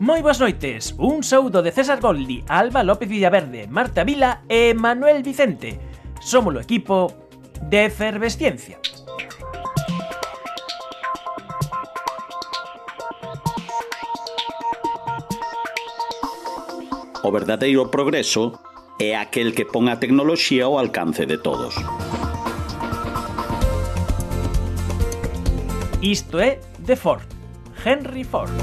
Moi boas noites, un saúdo de César Goldi, Alba López Villaverde, Marta Vila e Manuel Vicente. Somos o equipo de Efervesciencia. O verdadeiro progreso é aquel que pon a tecnoloxía ao alcance de todos. Isto é de Ford, Henry Ford.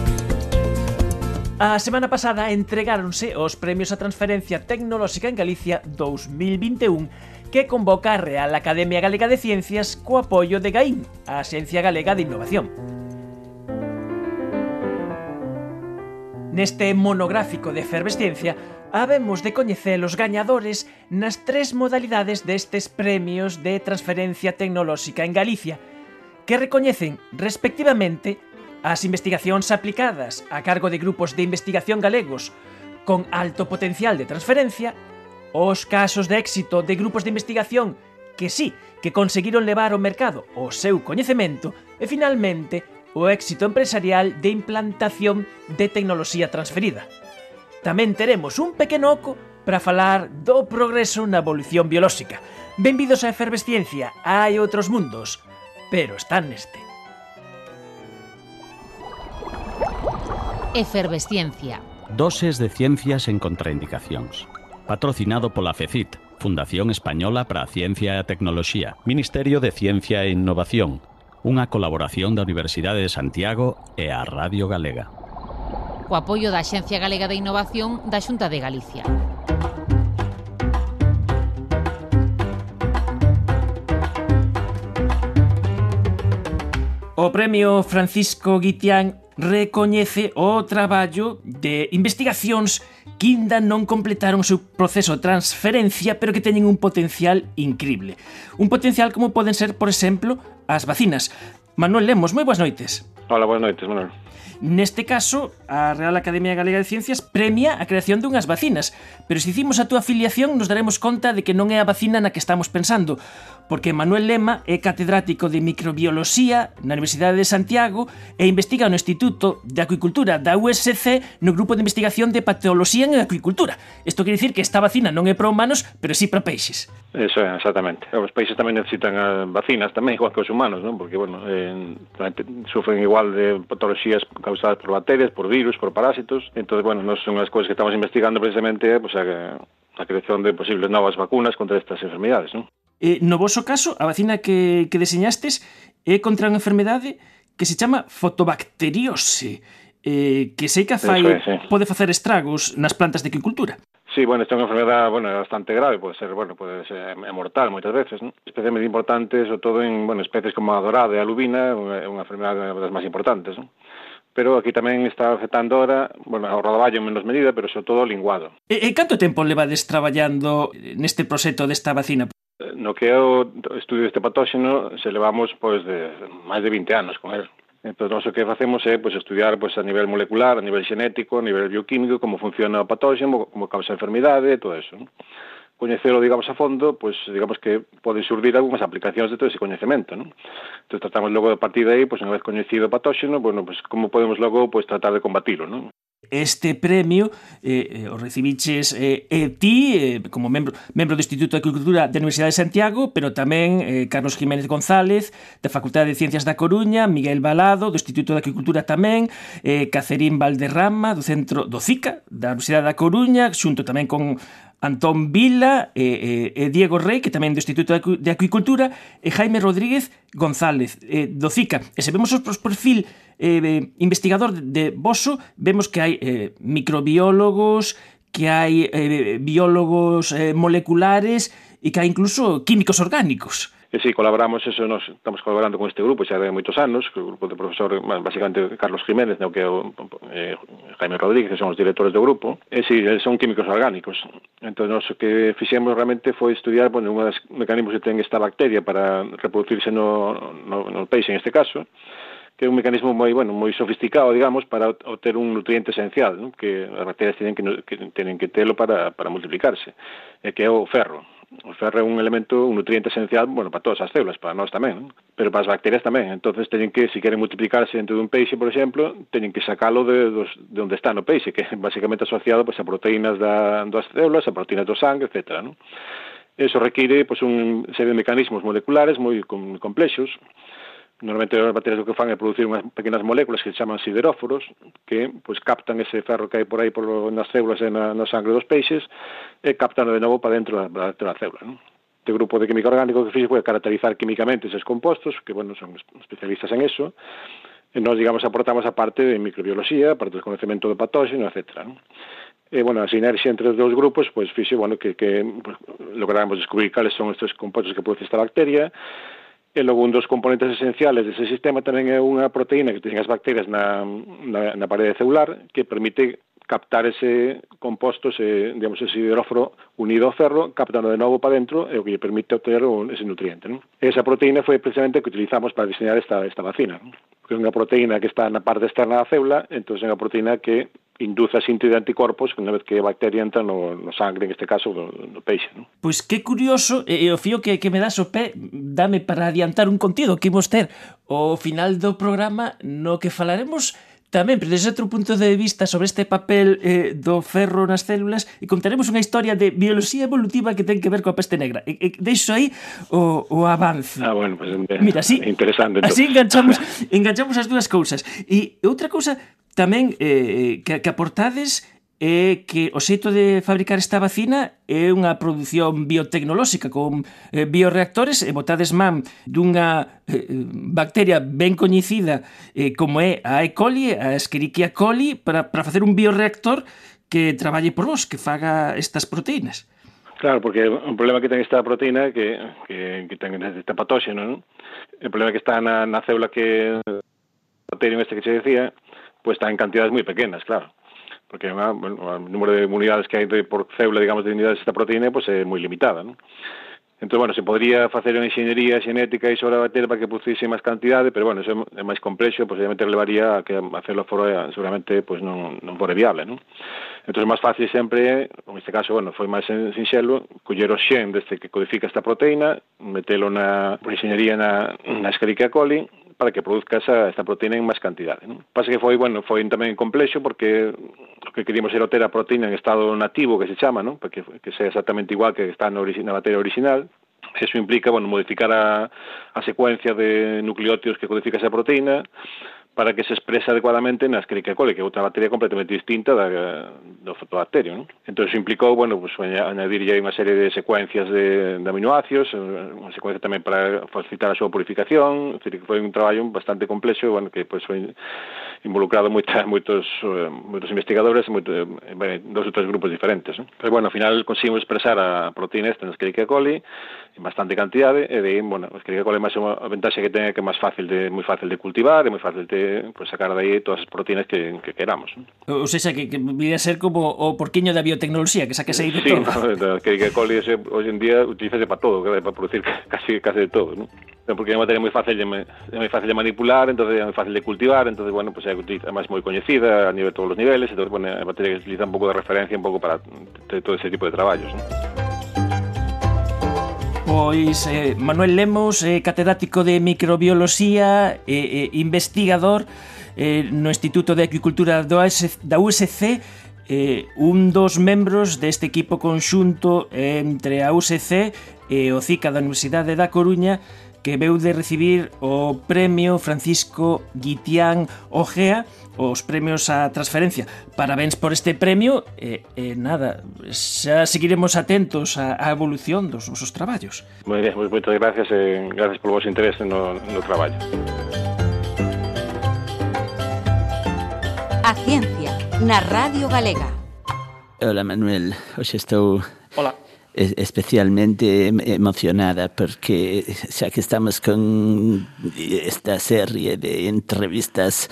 A semana pasada entregáronse os premios a transferencia tecnolóxica en Galicia 2021 que convoca a Real Academia Galega de Ciencias co apoio de GAIN, a Axencia Galega de Innovación. Neste monográfico de efervesciencia, habemos de coñecer os gañadores nas tres modalidades destes premios de transferencia tecnolóxica en Galicia, que recoñecen, respectivamente, As investigacións aplicadas a cargo de grupos de investigación galegos con alto potencial de transferencia, os casos de éxito de grupos de investigación que sí, que conseguiron levar ao mercado o seu coñecemento e finalmente o éxito empresarial de implantación de tecnoloxía transferida. Tamén teremos un pequeno oco para falar do progreso na evolución biolóxica. Benvidos a Efervesciencia, hai outros mundos, pero están neste. Efervesciencia. Doses de ciencias en contraindicacións. Patrocinado pola FECIT, Fundación Española para a Ciencia e a Tecnoloxía, Ministerio de Ciencia e Innovación, unha colaboración da Universidade de Santiago e a Radio Galega. Co apoio da Axencia Galega de Innovación da Xunta de Galicia. O premio Francisco Guitián recoñece o traballo de investigacións que ainda non completaron o seu proceso de transferencia, pero que teñen un potencial increíble. Un potencial como poden ser, por exemplo, as vacinas. Manuel Lemos, moi boas noites. Hola, boas noites, Manuel. Neste caso, a Real Academia Galega de Ciencias premia a creación dunhas vacinas, pero se hicimos a túa afiliación nos daremos conta de que non é a vacina na que estamos pensando porque Manuel Lema é catedrático de microbioloxía na Universidade de Santiago e investiga no Instituto de Acuicultura da USC no grupo de investigación de patoloxía en acuicultura. Isto quere dicir que esta vacina non é para humanos, pero sí para peixes. Eso é, exactamente. Os peixes tamén necesitan eh, vacinas tamén igual que os humanos, non? Porque bueno, eh, sufren igual de patoloxías causadas por bacterias, por virus, por parásitos. Entón, bueno, non son as cousas que estamos investigando precisamente, eh, pues, a, a creación de posibles novas vacunas contra estas enfermidades, non? Eh, no voso caso, a vacina que, que deseñastes é contra unha enfermedade que se chama fotobacteriose, eh, que sei que fai, é, sí. pode facer estragos nas plantas de aquicultura. Sí, bueno, esta é unha enfermedade, bueno, bastante grave, pode ser, bueno, pode ser é mortal moitas veces, ¿no? Especialmente importante, sobre todo en, bueno, especies como a dorada e a lubina, é unha enfermedade das máis importantes, non? pero aquí tamén está afectando ahora, bueno, ao rodaballo en menos medida, pero sobre todo o linguado. E, e canto tempo levades traballando neste proxecto desta vacina? no que é o estudio deste patóxeno se levamos pois de máis de 20 anos con el. Entón, nós o que facemos é pois, estudiar pois, a nivel molecular, a nivel xenético, a nivel bioquímico, como funciona o patóxeno, como causa a enfermidade, todo eso. Non? coñecelo, digamos, a fondo, pois, digamos que poden surdir algunhas aplicacións de todo ese coñecemento, non? Entón, tratamos logo de partir de aí, pois, unha vez coñecido o patóxeno, bueno, pois, como podemos logo, pois, tratar de combatilo, non? este premio eh, eh, o recibiches eh, e ti eh, como membro, membro do Instituto de Agricultura da Universidade de Santiago, pero tamén eh, Carlos Jiménez González da Facultade de Ciencias da Coruña, Miguel Balado do Instituto de Agricultura tamén, eh, Cacerín Valderrama do Centro do CICA da Universidade da Coruña, xunto tamén con Antón Vila e, e, e Diego Rey, que tamén do Instituto de Acuicultura, e Jaime Rodríguez González, eh, do CICA. E se vemos os perfil eh, investigador de Boso, vemos que hai eh, microbiólogos, que hai eh, biólogos eh, moleculares e que hai incluso químicos orgánicos. E si, colaboramos, eso nos estamos colaborando con este grupo xa de moitos anos, que o grupo de profesor, basicamente Carlos Jiménez, no que o, eh, Jaime Rodríguez, que son os directores do grupo, e si, eh, son químicos orgánicos. Entón, o que fixemos realmente foi estudiar, bueno, un dos mecanismos que ten esta bacteria para reproducirse no, no, no peixe, en este caso, que é un mecanismo moi, bueno, moi sofisticado, digamos, para obter un nutriente esencial, ¿no? que as bacterias tienen que, que, tienen que telo para, para multiplicarse, e que é o ferro. O ferro é un elemento, un nutriente esencial, bueno, para todas as células, para nós tamén, non? pero para as bacterias tamén. Entonces teñen que, se queren multiplicarse dentro dun peixe, por exemplo, teñen que sacalo de, dos, de onde está no peixe, que é basicamente asociado pues, a proteínas da, das células, a proteínas do sangue, etc. Non? Eso require pues, un serie de mecanismos moleculares moi complexos, Normalmente as bacterias o que fan é producir unhas pequenas moléculas que se chaman sideróforos, que pois captan ese ferro que hai por aí polo, nas células e na, na sangre dos peixes, e captan de novo para dentro da, dentro da célula. Non? Este grupo de química orgánico que fixe foi caracterizar químicamente eses compostos, que, bueno, son especialistas en eso, e nós, digamos, aportamos a parte de microbioloxía, a parte do conocemento do patógeno, etc. Non? E, bueno, a sinerxia entre os dous grupos, pois, fixe, bueno, que, que pues, logramos descubrir cales son estes compostos que produce esta bacteria, E logo un dos componentes esenciales dese sistema tamén é unha proteína que teñen as bacterias na, na, na parede celular que permite captar ese composto, ese, digamos, ese hidróforo unido ao ferro, captando de novo para dentro eh, e o que lle permite obter ese nutriente. Non? Esa proteína foi precisamente que utilizamos para diseñar esta, esta vacina, non? porque é unha proteína que está na parte externa da célula, entón é unha proteína que induce a síntese de anticorpos unha vez que a bacteria entra no, no sangre, en este caso, do, do peixe. Non? Pois que curioso, e eh, eh o fío que, que me das o pé, dame para adiantar un contido que imos ter o final do programa no que falaremos Tamén, pero desde outro punto de vista sobre este papel eh, do ferro nas células e contaremos unha historia de bioloxía evolutiva que ten que ver coa peste negra. E, e deixo aí o, o avance. Ah, bueno, pues, eh, Mira, así, interesante. Entón. Así enganchamos, enganchamos as dúas cousas. E outra cousa tamén eh, que, que aportades é que o xeito de fabricar esta vacina é unha produción biotecnolóxica con eh, bioreactores e botades man dunha eh, eh, bacteria ben coñecida eh, como é a E. coli, a Escherichia coli, para, para facer un bioreactor que traballe por vos, que faga estas proteínas. Claro, porque o problema que ten esta proteína que, que, que ten este patóxeno, non? o problema que está na, na célula que a bacterium este que se decía, pois pues está en cantidades moi pequenas, claro porque ah, bueno, o número de unidades que hai de, por célula, digamos, de unidades desta proteína pues, é moi limitada, non? Entón, bueno, se podría facer unha enxeñería xenética e sobre a bacteria para que producise máis cantidade, pero, bueno, eso é máis complexo, pois, obviamente, levaría a que hacerlo fora, seguramente, pues, non, non fore viable, non? Entón, máis fácil sempre, en este caso, bueno, foi máis sinxelo, coller o xen deste que codifica esta proteína, metelo na enxeñería na, na Escherichia coli, para que produzca esa, esta proteína en máis cantidade. Non? Pasa que foi, bueno, foi tamén complexo porque o que queríamos era ter a proteína en estado nativo, que se chama, non? Porque que sea exactamente igual que está na, na materia original, Eso implica, bueno, modificar a, a secuencia de nucleótidos que codifica esa proteína, para que se exprese adecuadamente na Escherichia coli, que é outra bacteria completamente distinta da, do fotobacterio. Non? Entón, iso implicou, bueno, pues, añadirlle unha serie de secuencias de, de aminoácidos, eh, unha secuencia tamén para facilitar a súa purificación, decir, que foi un traballo bastante complexo, bueno, que pues, foi involucrado moita, moitos, eh, moitos investigadores, moito, eh, bueno, dos ou tres grupos diferentes. Non? Pero, bueno, ao final conseguimos expresar a proteína esta na Escherichia coli, en bastante cantidade, e de aí, bueno, a Escherichia coli máis unha ventaxa que ten é que é máis fácil de, moi fácil de cultivar, é moi fácil de pues, sacar de aí todas as proteínas que, que queramos. Ou seja, que, que a ser como o porquiño da biotecnoloxía, que saques aí de sí, todo. No, que, que coli ese, hoxe en día utilizase para todo, para producir casi, casi de todo, ¿no? porque é unha materia moi fácil de, é moi fácil de manipular, entonces é moi fácil de cultivar, entonces bueno, pues é máis moi coñecida a nivel todos os niveles, entonces bueno, é materia que se utiliza un pouco de referencia un pouco para todo ese tipo de traballos, ¿no? Pois eh, Manuel Lemos, eh, catedrático de microbioloxía e eh, eh, investigador eh, no Instituto de Agricultura da USC, eh, un dos membros deste equipo conxunto entre a USC e o CICA da Universidade da Coruña, que veu de recibir o premio Francisco Guitián Ojea os premios a transferencia. Parabéns por este premio e, e nada, xa seguiremos atentos á, á evolución dos vosos traballos. Moi ben, moitas gracias e gracias polo vosso interés no, no traballo. A Ciencia, na Radio Galega. Hola Manuel, hoxe estou Hola especialmente emocionada porque xa que estamos con esta serie de entrevistas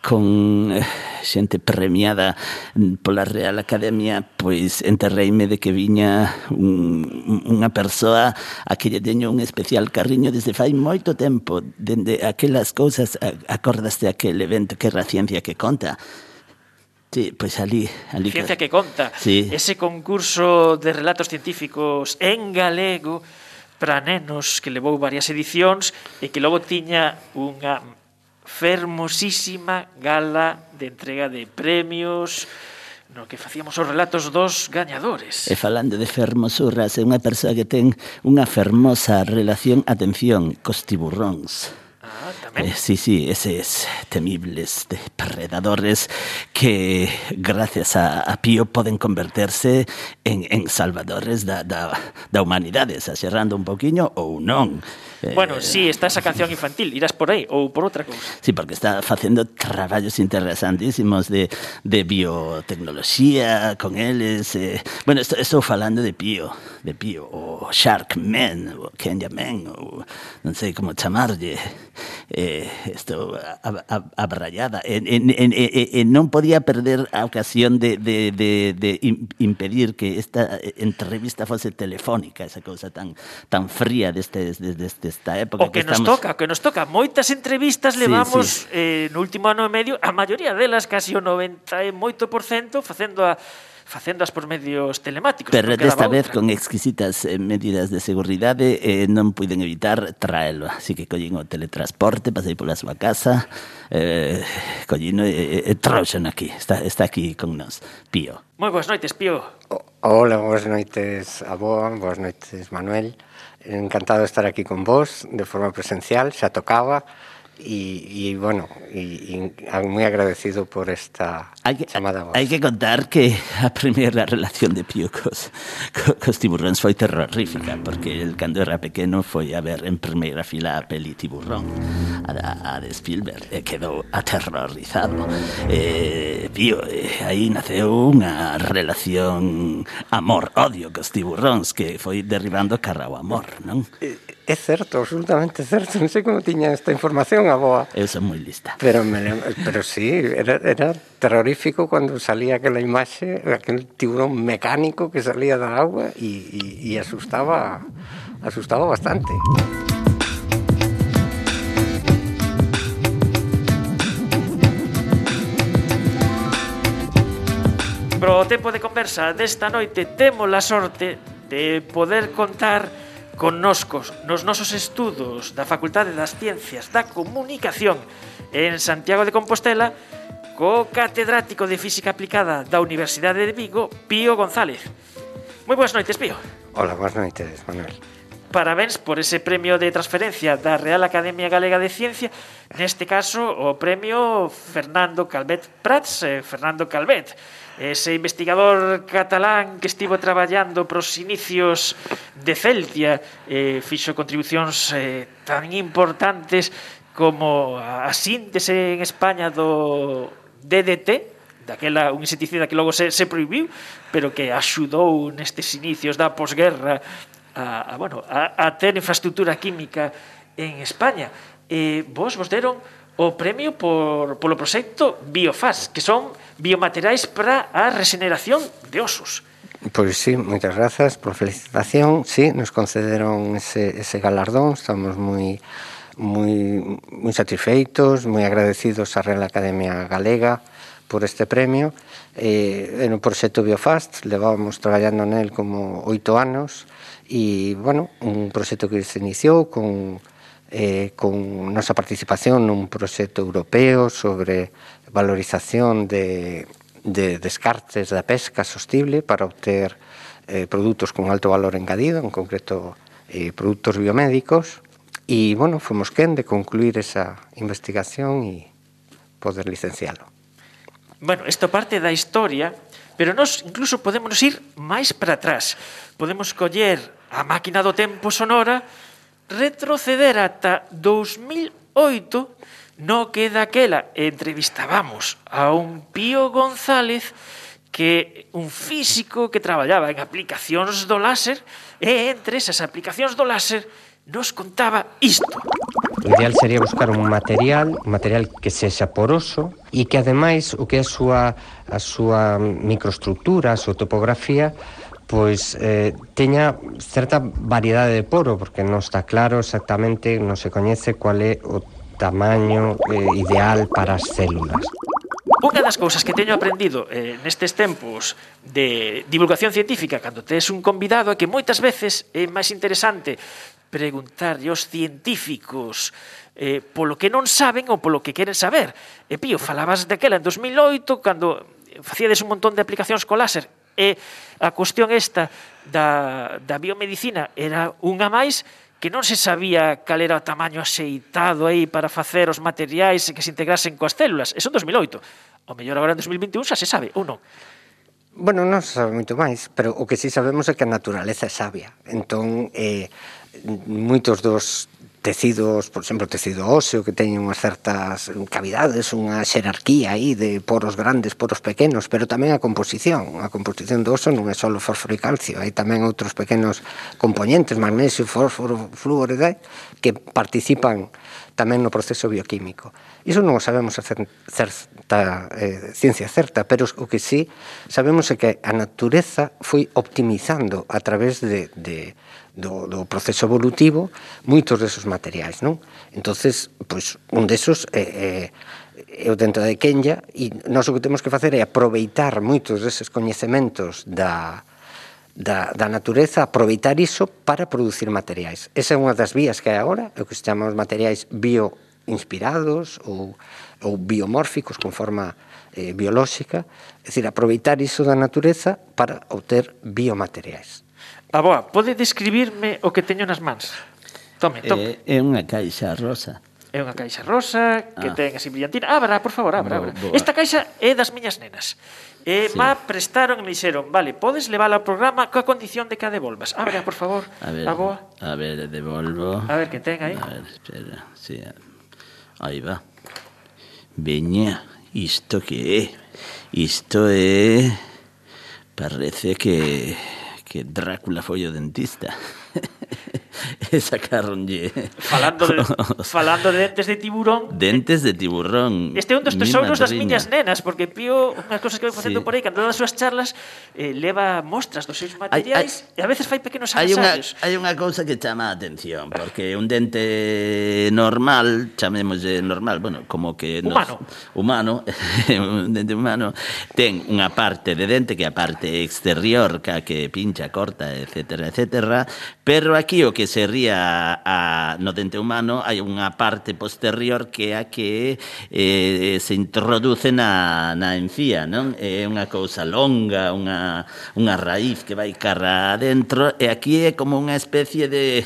con eh, xente premiada pola Real Academia, pois enterreime de que viña un, unha persoa a que lle teño un especial cariño desde fai moito tempo, dende aquelas cousas, acordaste aquel evento que era ciencia que conta, Sí, pois pues ali, ali Ciencia que conta. Sí. Ese concurso de relatos científicos en galego para nenos que levou varias edicións e que logo tiña unha fermosísima gala de entrega de premios no que facíamos os relatos dos gañadores. E falando de fermosuras, é unha persoa que ten unha fermosa relación, atención, cos tiburróns. Ah. Eh, sí, sí, eses temibles depredadores que gracias a, a Pío poden converterse en, salvadores da, da, da humanidade, exagerando un poquinho ou non. Eh, Bueno, sí, está esa canción infantil, irás por aí ou por outra cousa. Sí, porque está facendo traballos interesantísimos de, de con eles. Eh. Bueno, estou, estou falando de Pío, de Pío, o Sharkman, o Kenya Man, ou non sei como chamarlle. Eh, estou ab- ab- abrallada. E, e, e, e, e non podía perder ocasión de, de, de, de im- impedir que esta entrevista fose telefónica, esa cousa tan, tan fría desde, desde, desde desta época o que, que estamos... nos toca, o que nos toca. Moitas entrevistas sí, levamos sí. Eh, no último ano e medio, a maioría delas, casi o 98%, facendo a facéndoas por medios telemáticos. Pero desta vez outra. con exquisitas eh, medidas de seguridade eh, non puiden evitar traelo. Así que collín o teletransporte, pasei pola súa casa, eh, collín e eh, eh, trouxen aquí. Está, está aquí con nós, Pío. Moi boas noites, Pío. O, hola, boas noites, Aboa, boas noites, Manuel. Encantado de estar aquí con vos de forma presencial, xa tocaba y, y bueno, y, y moi agradecido por esta Hai que, chamada a vos. hai que contar que a primeira relación de Pío cos, co- cos tiburróns foi terrorífica porque el cando era pequeno foi a ver en primeira fila a peli Tiburrón a, a, a de Spielberg e quedou aterrorizado eh, Pío, eh, aí naceu unha relación amor-odio cos tiburróns que foi derribando cara ao amor, non? É É certo, absolutamente certo. Non sei como tiña esta información a boa. Eu son moi lista. Pero, me, pero sí, era, era terrorífico cando salía aquela imaxe, aquel tiburón mecánico que salía da agua e, e, e asustaba, asustaba bastante. Pro tempo de conversa desta noite temos a sorte de poder contar connoscos nos nosos estudos da Facultade das Ciencias da Comunicación en Santiago de Compostela co catedrático de Física Aplicada da Universidade de Vigo, Pío González. Moi boas noites, Pío. Hola, boas noites, Manuel parabéns por ese premio de transferencia da Real Academia Galega de Ciencia, neste caso o premio Fernando Calvet Prats, eh, Fernando Calvet, ese investigador catalán que estivo traballando pros inicios de Celtia, eh, fixo contribucións eh, tan importantes como a síntese en España do DDT, daquela un insecticida que logo se, se prohibiu, pero que axudou nestes inicios da posguerra a, a, bueno, a, a ter infraestructura química en España. Eh, vos vos deron o premio por, polo proxecto Biofas, que son biomateriais para a regeneración de osos. Pois sí, moitas grazas por felicitación. Sí, nos concederon ese, ese galardón, estamos moi moi moi satisfeitos, moi agradecidos á Real Academia Galega por este premio. Eh, en un proxecto Biofast, levábamos traballando nel como oito anos e, bueno, un proxecto que se iniciou con eh, con nosa participación nun proxecto europeo sobre valorización de, de descartes da pesca sostible para obter eh, produtos con alto valor engadido, en concreto eh, produtos biomédicos, e, bueno, fomos quen de concluir esa investigación e poder licencialo. Bueno, esta parte da historia, pero nós incluso podemos ir máis para atrás. Podemos coller a máquina do tempo sonora, retroceder ata 2008, no que daquela entrevistábamos a un Pío González que un físico que traballaba en aplicacións do láser e entre esas aplicacións do láser nos contaba isto. O ideal sería buscar un material, un material que sexa poroso e que ademais o que é a súa, a súa microestructura, a súa topografía, pois eh, teña certa variedade de poro, porque non está claro exactamente, non se coñece cual é o tamaño eh, ideal para as células. Unha das cousas que teño aprendido eh, nestes tempos de divulgación científica cando tes un convidado é que moitas veces é máis interesante preguntarlle aos científicos eh, polo que non saben ou polo que queren saber. E Pío, falabas daquela en 2008, cando facíades un montón de aplicacións co láser, e a cuestión esta da, da biomedicina era unha máis que non se sabía cal era o tamaño axeitado aí para facer os materiais que se integrasen coas células. Eso en 2008. O mellor agora en 2021 xa se sabe, ou non? Bueno, non se sabe moito máis, pero o que sí sabemos é que a naturaleza é sabia. Entón, eh, moitos dos tecidos, por exemplo, tecido óseo que teñen unhas certas cavidades, unha xerarquía aí de poros grandes, poros pequenos, pero tamén a composición. A composición do óseo non é só fósforo e calcio, hai tamén outros pequenos componentes, magnesio, fósforo, flúor e que participan tamén no proceso bioquímico. Iso non o sabemos a certa, eh, ciencia certa, pero o que sí sabemos é que a natureza foi optimizando a través de, de do, do proceso evolutivo moitos desos materiais, non? Entonces, pois, un desos é, é, é o dentro de Kenya e nós o que temos que facer é aproveitar moitos deses coñecementos da, da, da natureza, aproveitar iso para producir materiais. Esa é unha das vías que hai agora, o que se chamamos materiais bioinspirados ou, ou biomórficos con forma eh, biolóxica, é dicir, aproveitar iso da natureza para obter biomateriais. Aboa, pode describirme o que teño nas mans? Tome, tome. É, é unha caixa rosa. É unha caixa rosa que ah. ten así brillantina. Ah, abra, por favor, abra, abra. Boa. Esta caixa é das miñas nenas. E ah, sí. má prestaron e me dixeron, vale, podes levála ao programa coa condición de que a devolvas. Abra, por favor. A ver, aboa. a ver, devolvo. A ver que ten aí. A ver, espera. Sí, aí va. Veña, isto que é? Isto é... Parece que... que Drácula foi o dentista. e sacaronlle falando de, falando de dentes de tiburón. Dentes de tiburón. Este é un dos tesouros das miñas nenas porque Pío unhas cousas que vai facendo sí. por aí cando das súas charlas eh, leva mostras dos seus materiais hai, hai, e a veces fai pequenos ensaios hai unha cousa que chama a atención porque un dente normal chamémoslle normal bueno como que nos, humano. Un dente humano ten unha parte de dente que é a parte exterior que que pincha corta etcétera etcétera pero aquí o que sería se ría a, no dente humano hai unha parte posterior que é a que eh, se introduce na, na encía, non? É unha cousa longa, unha, unha raíz que vai cara adentro e aquí é como unha especie de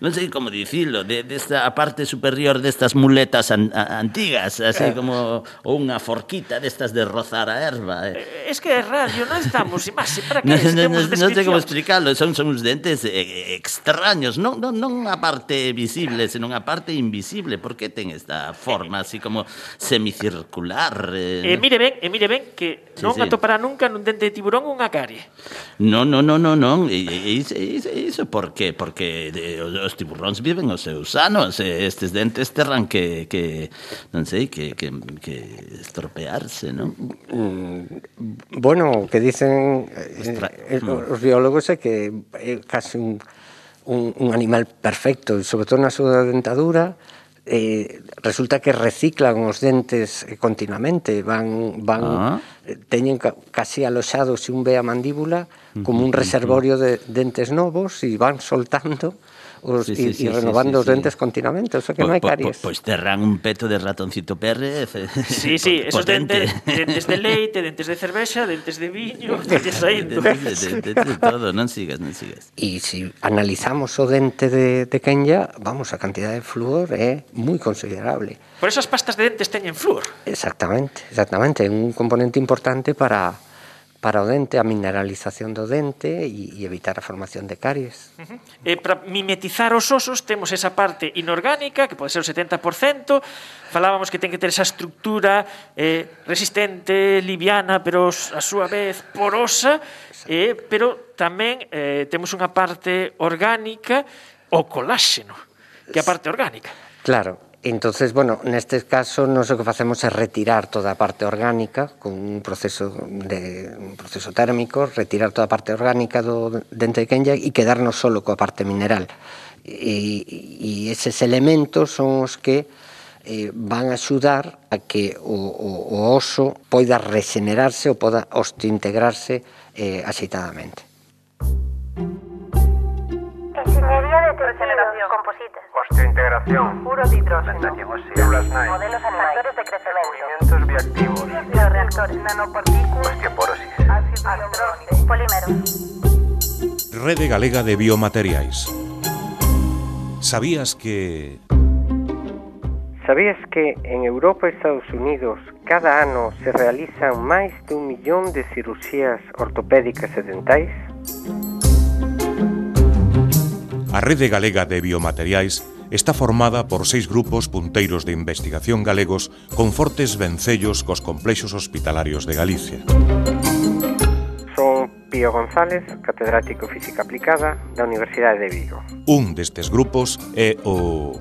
non sei como dicilo, de, desta a parte superior destas muletas an, a, antigas, así eh. como ou unha forquita destas de rozar a. Eh. Es que é radio, non estamos imaxe, para que no, no, no, non sei como explicarlo, son, son uns dentes eh, extraños, non, non, non a parte visible, senón a parte invisible, por que ten esta forma así como semicircular? Eh, eh mire ben, e mire ben que sí, non sí. atopará nunca nun dente de tiburón unha carie. Non, non, non, non, non, e, e, e, e iso por que? Porque de, os os tiburróns viven os seus anos e estes dentes terran que, que non sei, que, que, que estropearse, non? Mm, bueno, que dicen Estra... eh, eh mm. os biólogos é que é casi un, un, un animal perfecto, sobre todo na súa dentadura, eh, resulta que reciclan os dentes eh, continuamente, van van ah. Eh, teñen ca, casi aloxado se un ve a mandíbula como un reservorio de dentes novos e van soltando sí, sí, e, sí, e renovando sí, sí, os dentes sí. continuamente, o sea que po, non hai caries. Pois po, terán un peto de ratoncito perre. Sí, sí, esos dentes, dentes de leite, dentes de cervexa, dentes de viño, dentes. Dentes de, de, de, de todo, non sigas, non sigas. Se si analizamos o dente de, de Kenya, vamos, a cantidad de flúor é moi considerable. Por esas pastas de dentes teñen flúor. Exactamente, exactamente, un componente importante para para o dente, a mineralización do dente e, e evitar a formación de caries. Uh eh, -huh. E para mimetizar os osos temos esa parte inorgánica, que pode ser o 70%, falábamos que ten que ter esa estructura eh, resistente, liviana, pero a súa vez porosa, eh, pero tamén eh, temos unha parte orgánica, o coláxeno, que é a parte orgánica. Claro, Entonces, bueno, neste caso nos o que facemos é retirar toda a parte orgánica con un proceso de un proceso térmico, retirar toda a parte orgánica do dente de Kenya e quedarnos solo coa parte mineral. E, e eses elementos son os que eh, van a axudar a que o, o, o oso poida regenerarse ou poda osteointegrarse eh, axeitadamente. Regeneración, composites, osteointegración, puro células NAI, modelos animales de crecimiento, movimientos bioactivos, bioreactores, nanopartículas, osteoporosis, ácido polímeros. Rede Galega de Biomateriais. ¿Sabías que ¿Sabías que en Europa e Estados Unidos cada ano se realizan máis dun millón de cirurxías ortopédicas e dentais? A Rede Galega de Biomateriais está formada por seis grupos punteiros de investigación galegos con fortes vencellos cos complexos hospitalarios de Galicia. Son Pío González, catedrático Física Aplicada da Universidade de Vigo. Un destes grupos é o...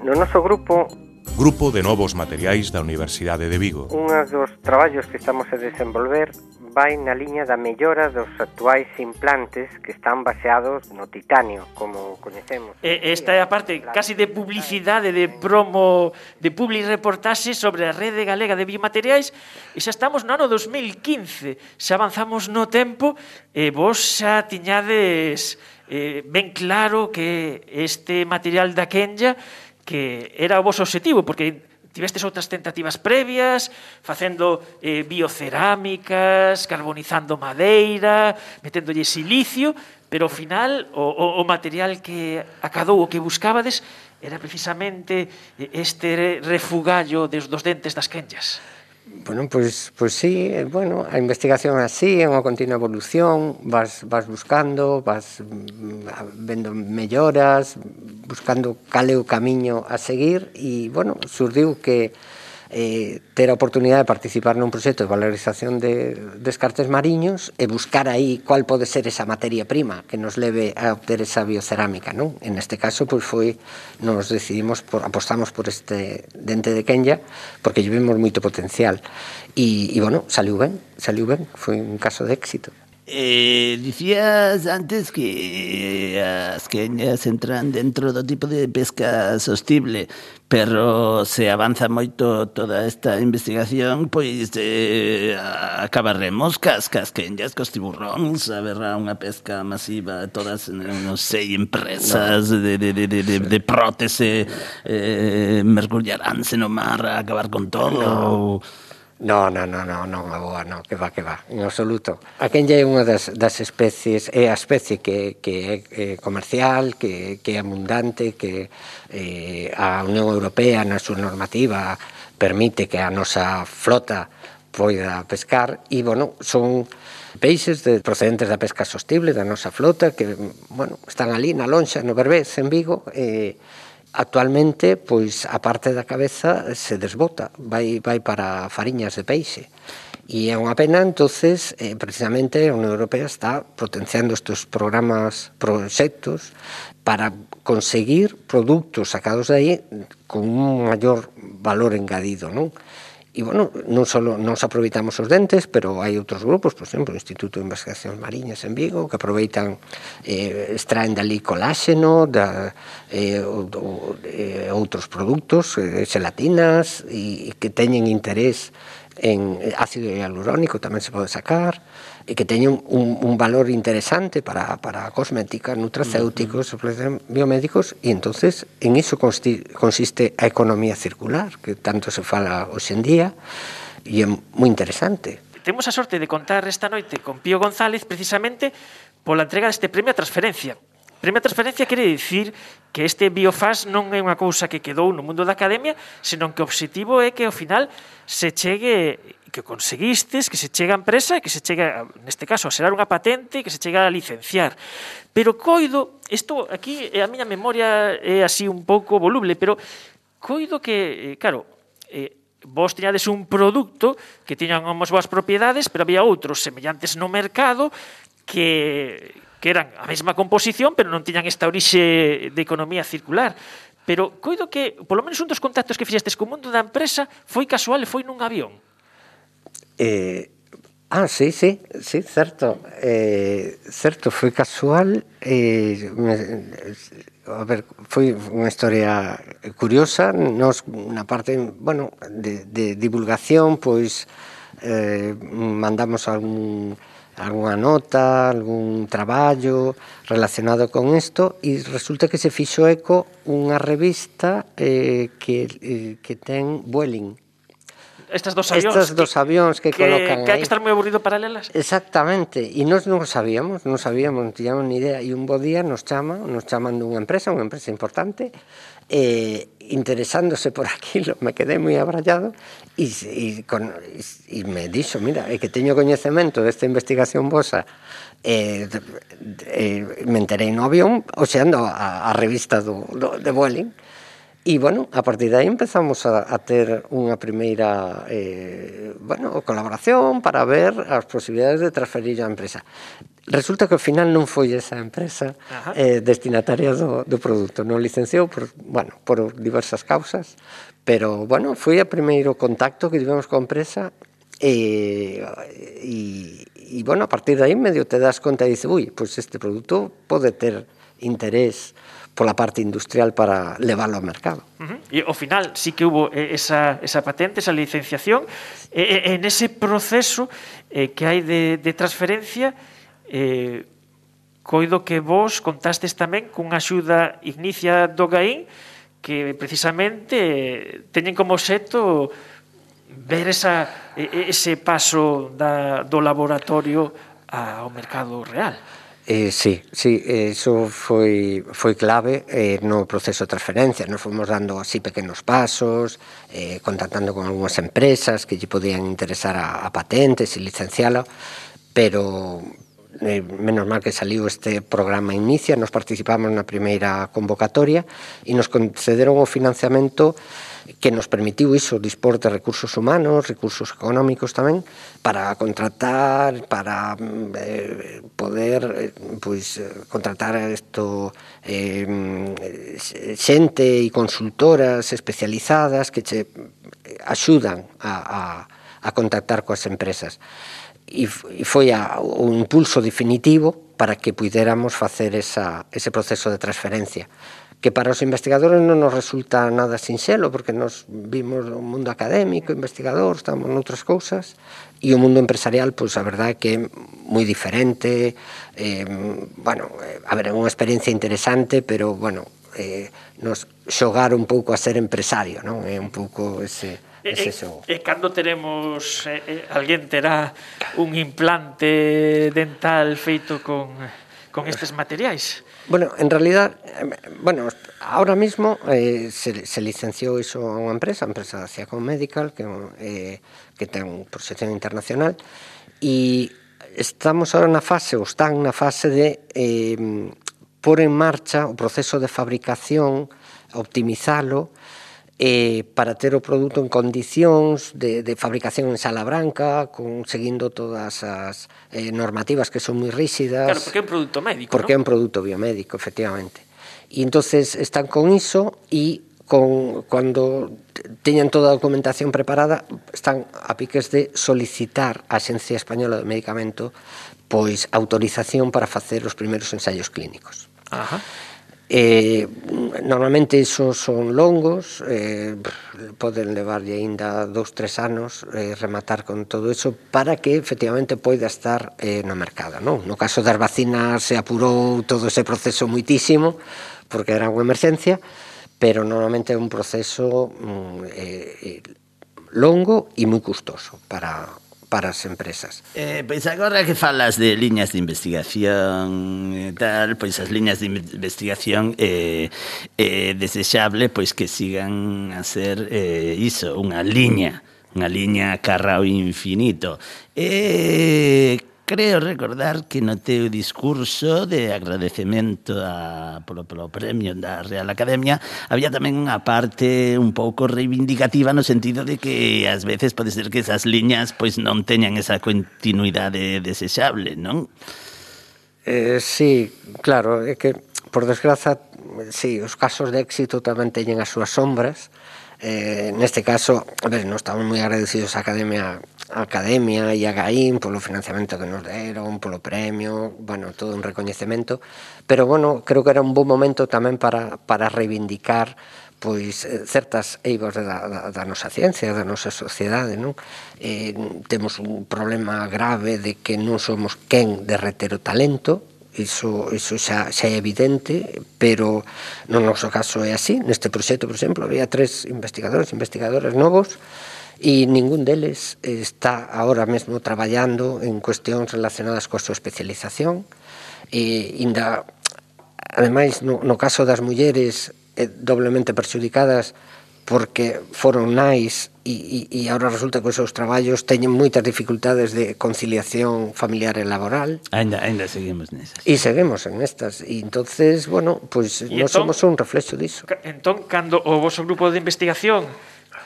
No noso grupo Grupo de Novos Materiais da Universidade de Vigo. Un dos traballos que estamos a desenvolver vai na liña da mellora dos actuais implantes que están baseados no titanio, como coñecemos. E eh, esta é a parte casi de publicidade, de promo, de publi reportaxe sobre a rede galega de biomateriais e xa estamos no ano 2015. Xa avanzamos no tempo e vos xa tiñades eh, ben claro que este material da Kenya que era o vosso objetivo, porque Tivestes outras tentativas previas, facendo eh, biocerámicas, carbonizando madeira, meténdolle silicio, pero ao final o, o, o material que acadou, o que buscabades, era precisamente eh, este refugallo dos, dos dentes das quenllas. Bueno, pois, pois sí, eh, bueno, a investigación así, é unha continua evolución, vas, vas buscando, vas mm, vendo melloras, buscando cal é o camiño a seguir, e, bueno, surdiu que eh, ter a oportunidade de participar nun proxecto de valorización de descartes mariños e buscar aí cual pode ser esa materia prima que nos leve a obter esa biocerámica, non? En este caso, pois foi, nos decidimos, por, apostamos por este dente de Kenya porque lle vimos moito potencial e bueno, saliu ben, saliu ben, foi un caso de éxito. Eh, dicías antes que eh, as queñas entran dentro do tipo de pesca sostible, pero se avanza moito toda esta investigación, pois eh, acabaremos cas, cas queñas, cos tiburróns, haberá unha pesca masiva, todas, non sei, empresas de, de, de, de, de, de prótese, eh, mergullaránse no mar a acabar con todo... No. No, no, no, no, non a boa, no, que va, que va, en absoluto. A quen é unha das, das especies, é a especie que, que é comercial, que, que é abundante, que eh, a Unión Europea na súa normativa permite que a nosa flota poida pescar e, bueno, son peixes de, procedentes da pesca sostible da nosa flota que, bueno, están ali na lonxa, no Berbés, en Vigo, e eh, actualmente, pois a parte da cabeza se desbota, vai vai para fariñas de peixe. E é unha pena, entonces, eh, precisamente a Unión Europea está potenciando estes programas, proxectos para conseguir produtos sacados de aí con un maior valor engadido, non? E, bueno, non só nos aproveitamos os dentes, pero hai outros grupos, por exemplo, o Instituto de Investigacións Mariñas en Vigo, que aproveitan, eh, extraen dali coláxeno, da, eh, ou, ou, eh, outros produtos, eh, gelatinas, e, e que teñen interés en ácido hialurónico, tamén se pode sacar, e que teñen un, un valor interesante para, para cosmética, nutracéuticos, uh -huh. biomédicos, e entonces en iso consiste a economía circular, que tanto se fala hoxe en día, e é moi interesante. Temos a sorte de contar esta noite con Pío González precisamente pola entrega deste premio a transferencia. Premia transferencia quere dicir que este biofaz non é unha cousa que quedou no mundo da academia, senón que o obxectivo é que ao final se chegue que conseguistes que se chega a empresa e que se chega, neste caso, a xerar unha patente que se chega a licenciar. Pero coido, isto aquí eh, a miña memoria é así un pouco voluble, pero coido que, eh, claro, eh, vos tiñades un produto que tiñan unhas boas propiedades, pero había outros semellantes no mercado que, que eran a mesma composición, pero non tiñan esta orixe de economía circular. Pero coido que, polo menos un dos contactos que fixestes co mundo da empresa foi casual, foi nun avión. Eh, ah, sí, sí, sí, certo. Eh, certo, foi casual. Eh, me, a ver, foi unha historia curiosa. Nos, na parte, bueno, de, de divulgación, pois, eh, mandamos algún algunha nota, algún traballo relacionado con isto e resulta que se fixo eco unha revista eh, que, eh, que ten Vueling estas dos avións. Estos dos avións que, que colocan Que hai que estar moi aburrido paralelas. Exactamente, e nós non sabíamos, non sabíamos, non tiñamos ni idea. E un bo día nos chama, nos chaman dunha empresa, unha empresa importante, eh, interesándose por aquilo, me quedé moi abrallado e, e, con, e, e me dixo, mira, é que teño coñecemento desta investigación vosa eh, eh, me enterei no avión oxeando a, a revista do, do, de Vueling E, bueno, a partir de aí empezamos a, a ter unha primeira eh, bueno, colaboración para ver as posibilidades de transferir a empresa. Resulta que ao final non foi esa empresa Ajá. eh, destinataria do, do produto. Non licenciou por, bueno, por diversas causas, pero, bueno, foi o primeiro contacto que tivemos con a empresa E, e, e, bueno, a partir de aí medio te das conta e dices, ui, pois pues este produto pode ter interés pola parte industrial para leválo ao mercado. Uh -huh. E ao final sí que hubo eh, esa, esa patente, esa licenciación, e, en ese proceso eh, que hai de, de transferencia, eh, coido que vos contastes tamén cunha axuda ignicia do Gaín que precisamente eh, teñen como xeto ver esa, ese paso da, do laboratorio ao mercado real. Eh, sí, sí, eso foi, foi clave eh, no proceso de transferencia. Nos fomos dando así pequenos pasos, eh, contactando con algunhas empresas que lle podían interesar a, patentes e licenciala, pero eh, menos mal que saliu este programa Inicia, nos participamos na primeira convocatoria e nos concederon o financiamento que nos permitiu iso, dispor de recursos humanos, recursos económicos tamén, para contratar, para eh, poder eh, pois, eh, contratar isto eh, xente e consultoras especializadas que che axudan a, a, a contactar coas empresas e, e foi a, o impulso definitivo para que puidéramos facer esa, ese proceso de transferencia que para os investigadores non nos resulta nada sinxelo, porque nos vimos o mundo académico, investigador, estamos noutras cousas, e o mundo empresarial, pois a verdade é que é moi diferente, eh, bueno, eh, a ver, é unha experiencia interesante, pero, bueno, eh, nos xogar un pouco a ser empresario, non? É un pouco ese ese eh, eh, son. E, eh, e cando teremos eh, alguén terá un implante dental feito con con estes materiais? Bueno, en realidad, bueno, ahora mismo eh, se, se licenciou iso a unha empresa, a empresa da Medical, que, eh, que ten proxección internacional, e estamos ahora na fase, ou están na fase de eh, pôr en marcha o proceso de fabricación, optimizalo, eh, para ter o produto en condicións de, de fabricación en sala branca, con, seguindo todas as eh, normativas que son moi ríxidas. Claro, porque é un produto médico, Porque ¿no? é un produto biomédico, efectivamente. E entonces están con iso e con, cando teñan toda a documentación preparada, están a piques de solicitar a Xencia Española do Medicamento pois autorización para facer os primeiros ensaios clínicos. Ajá. Eh, normalmente esos son longos, eh, poden levarlle aínda dous, tres anos eh, rematar con todo iso para que efectivamente poida estar eh, no mercado. Non? No caso das vacinas se apurou todo ese proceso muitísimo porque era unha emerxencia, pero normalmente é un proceso mm, eh, eh longo e moi custoso para, para as empresas. Eh, pois agora que falas de liñas de investigación e tal, pois as liñas de investigación é eh, eh, desexable pois que sigan a ser eh, iso, unha liña, unha liña carra ao infinito. Eh, Creo recordar que no teu discurso de agradecemento a, polo, polo premio da Real Academia había tamén unha parte un pouco reivindicativa no sentido de que ás veces pode ser que esas liñas pois non teñan esa continuidade desexable, non? Eh, sí, claro, é que por desgraza, sí, os casos de éxito tamén teñen as súas sombras, eh, Eh, neste caso, a ver, nos estamos moi agradecidos á Academia a Academia e a Gaín polo financiamento que nos deron, polo premio, bueno, todo un recoñecemento, pero bueno, creo que era un bom momento tamén para, para reivindicar pois eh, certas eivas da, da, da nosa ciencia, da nosa sociedade, non? Eh, temos un problema grave de que non somos quen de reter o talento, iso, iso xa, xa é evidente, pero no noso caso é así. Neste proxecto, por exemplo, había tres investigadores investigadores investigadoras novos e ningún deles está ahora mesmo traballando en cuestións relacionadas coa súa especialización e inda, ademais, no, no caso das mulleres eh, doblemente perxudicadas, porque foron nais e, e, e agora resulta que os seus traballos teñen moitas dificultades de conciliación familiar e laboral. Ainda, ainda seguimos nesas. E seguimos en estas. E entonces, bueno, pois pues, non entón- somos un reflexo disso. Entón, cando o vosso grupo de investigación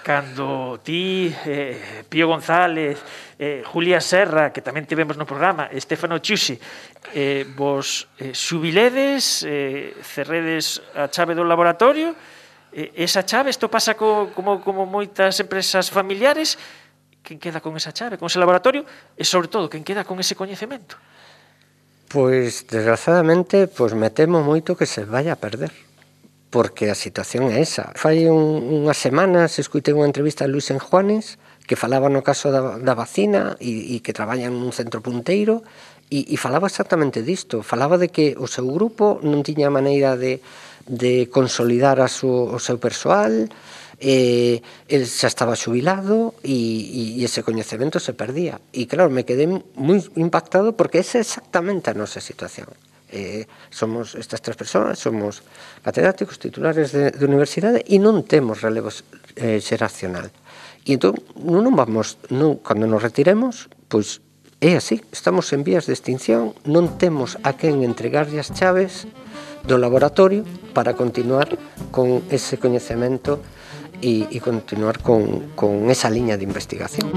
cando ti, eh, Pío González, eh, Julia Serra, que tamén tivemos no programa, Estefano Chusi, eh, vos eh, subiledes, eh, cerredes a chave do laboratorio, esa chave, isto pasa co, como, como moitas empresas familiares, quen queda con esa chave, con ese laboratorio, e sobre todo, quen queda con ese coñecemento? Pois, desgraciadamente, pois me temo moito que se vai a perder porque a situación é esa. Fai un, unhas semanas escuitei unha entrevista a Luis Enjuanes, Juanes que falaba no caso da, da vacina e, e que traballan nun centro punteiro e, e falaba exactamente disto, falaba de que o seu grupo non tiña maneira de, de consolidar a su, o seu persoal, eh, el xa estaba xubilado e, e, ese coñecemento se perdía. E claro, me quedé moi impactado porque esa é exactamente a nosa situación. Eh, somos estas tres persoas, somos catedráticos, titulares de, de universidade e non temos relevo eh, xeracional. Eh, E entón, non, vamos, non, cando nos retiremos, pois é así, estamos en vías de extinción, non temos a quen entregarlle as chaves do laboratorio para continuar con ese coñecemento e, e continuar con, con esa liña de investigación.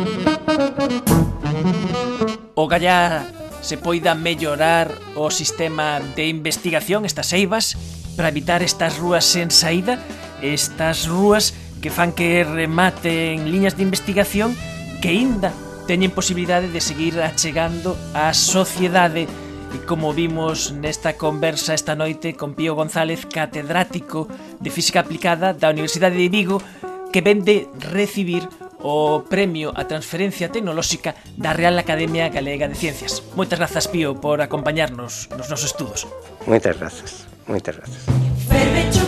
O gallá se poida mellorar o sistema de investigación, estas eivas, para evitar estas rúas sen saída, estas rúas que fan que rematen liñas de investigación que aínda teñen posibilidade de seguir achegando á sociedade E como vimos nesta conversa esta noite con Pío González, catedrático de Física Aplicada da Universidade de Vigo, que ven de recibir o premio a transferencia tecnolóxica da Real Academia Galega de Ciencias. Moitas grazas, Pío, por acompañarnos nos nosos estudos. Moitas grazas, moitas grazas. Fervecho.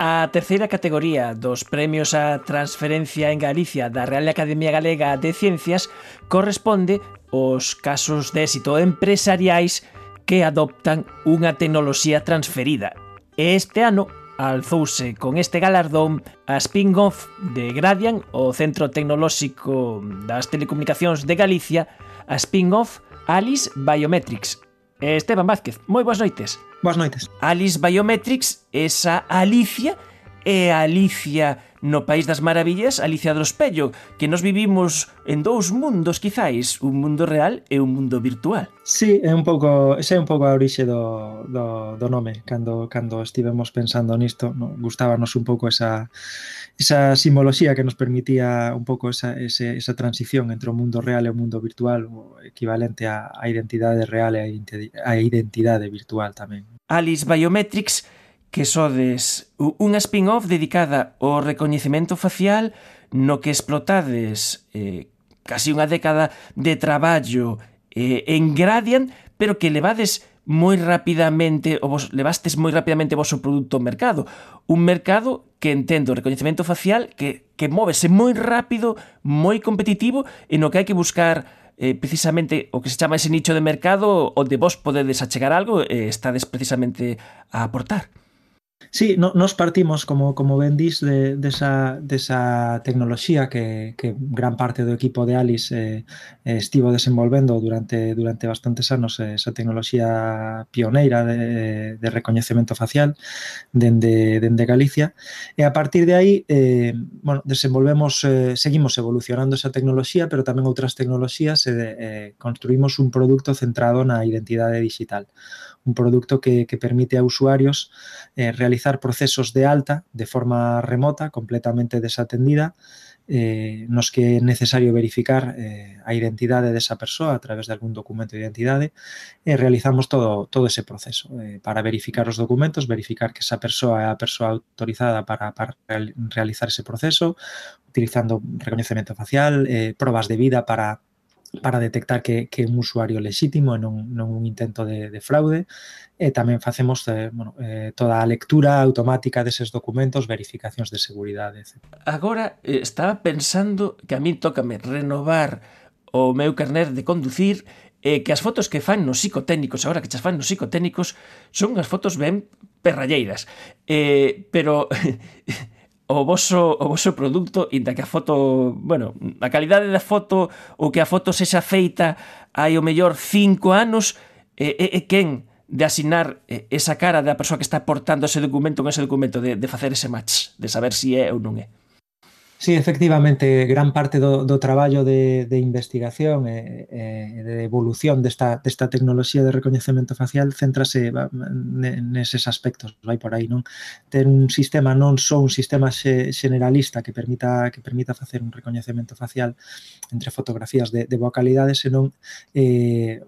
A terceira categoría dos premios á transferencia en Galicia da Real Academia Galega de Ciencias corresponde aos casos de éxito empresariais que adoptan unha tecnoloxía transferida. E este ano alzouse con este galardón a spin-off de Gradian, o Centro Tecnolóxico das Telecomunicacións de Galicia, a spin-off Alice Biometrics, Eh, Esteban Vázquez, moi boas noites. Boas noites. Alice Biometrics, esa Alicia é Alicia no País das Maravillas, Alicia do Espello, que nos vivimos en dous mundos, quizáis, un mundo real e un mundo virtual. Sí, é un pouco, ese é un pouco a orixe do, do, do nome, cando, cando estivemos pensando nisto, no, gustábanos un pouco esa, esa simbología que nos permitía un pouco esa, ese, esa transición entre o mundo real e o mundo virtual, o equivalente a, a identidade real e a identidade virtual tamén. Alice Biometrics, que sodes unha spin-off dedicada ao recoñecemento facial no que explotades eh, casi unha década de traballo eh, en Gradient, pero que levades moi rapidamente, ou vos levastes moi rapidamente o vosso produto ao mercado. Un mercado que entendo o recoñecemento facial que, que móvese moi rápido, moi competitivo, e no que hai que buscar eh, precisamente o que se chama ese nicho de mercado onde vos podedes achegar algo e eh, estades precisamente a aportar. Sí, no, nos partimos, como, como ben dis, de, desa, de desa tecnoloxía que, que gran parte do equipo de Alice eh, eh, estivo desenvolvendo durante durante bastantes anos eh, esa tecnoloxía pioneira de, de recoñecemento facial dende, dende Galicia. E a partir de aí, eh, bueno, desenvolvemos, eh, seguimos evolucionando esa tecnoloxía, pero tamén outras tecnoloxías e eh, eh, construímos un produto centrado na identidade digital un producto que, permite a usuarios eh, realizar procesos de alta de forma remota, completamente desatendida, eh, nos que é necesario verificar eh, a identidade desa persoa a través de algún documento de identidade. E realizamos todo, todo ese proceso eh, para verificar os documentos, verificar que esa persoa é a persoa autorizada para, realizar ese proceso, utilizando reconhecimento facial, eh, probas de vida para para detectar que, que un usuario lexítimo e non, non un intento de, de fraude. E tamén facemos eh, bueno, eh, toda a lectura automática deses documentos, verificacións de seguridade, etc. Agora, eh, estaba pensando que a mí tócame renovar o meu carnet de conducir e que as fotos que fan nos psicotécnicos, agora que chas fan nos psicotécnicos, son as fotos ben perralleiras. Eh, pero o voso, o voso produto, inda que a foto, bueno, a calidade da foto ou que a foto sexa feita hai o mellor cinco anos, e, e, e quen de asinar esa cara da persoa que está portando ese documento con ese documento, de, de facer ese match, de saber si é ou non é. Sí, efectivamente, gran parte do, do traballo de, de investigación e, e de evolución desta, desta tecnoloxía de recoñecemento facial centrase neses aspectos, vai por aí, non? Ter un sistema non só un sistema generalista que permita que permita facer un recoñecemento facial entre fotografías de, de boa calidade, senón eh,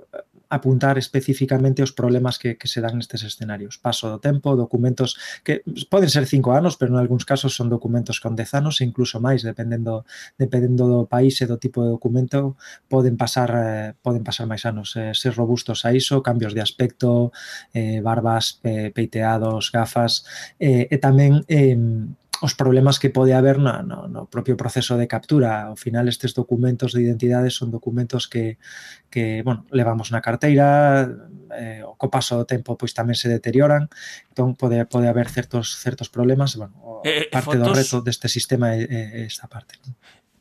apuntar especificamente os problemas que, que se dan nestes escenarios. Paso do tempo, documentos que poden ser cinco anos, pero en algúns casos son documentos con dez anos e incluso máis, dependendo dependendo do país e do tipo de documento, poden pasar eh, poden pasar máis anos. Eh, ser robustos a iso, cambios de aspecto, eh, barbas, eh, peiteados, gafas, eh, e tamén eh, os problemas que pode haber no, no, no propio proceso de captura. Ao final estes documentos de identidade son documentos que, que bueno, levamos na carteira, eh, o co paso do tempo pois tamén se deterioran, entón pode, pode haber certos certos problemas, bueno, eh, parte fotos... do reto deste sistema é, é esta parte.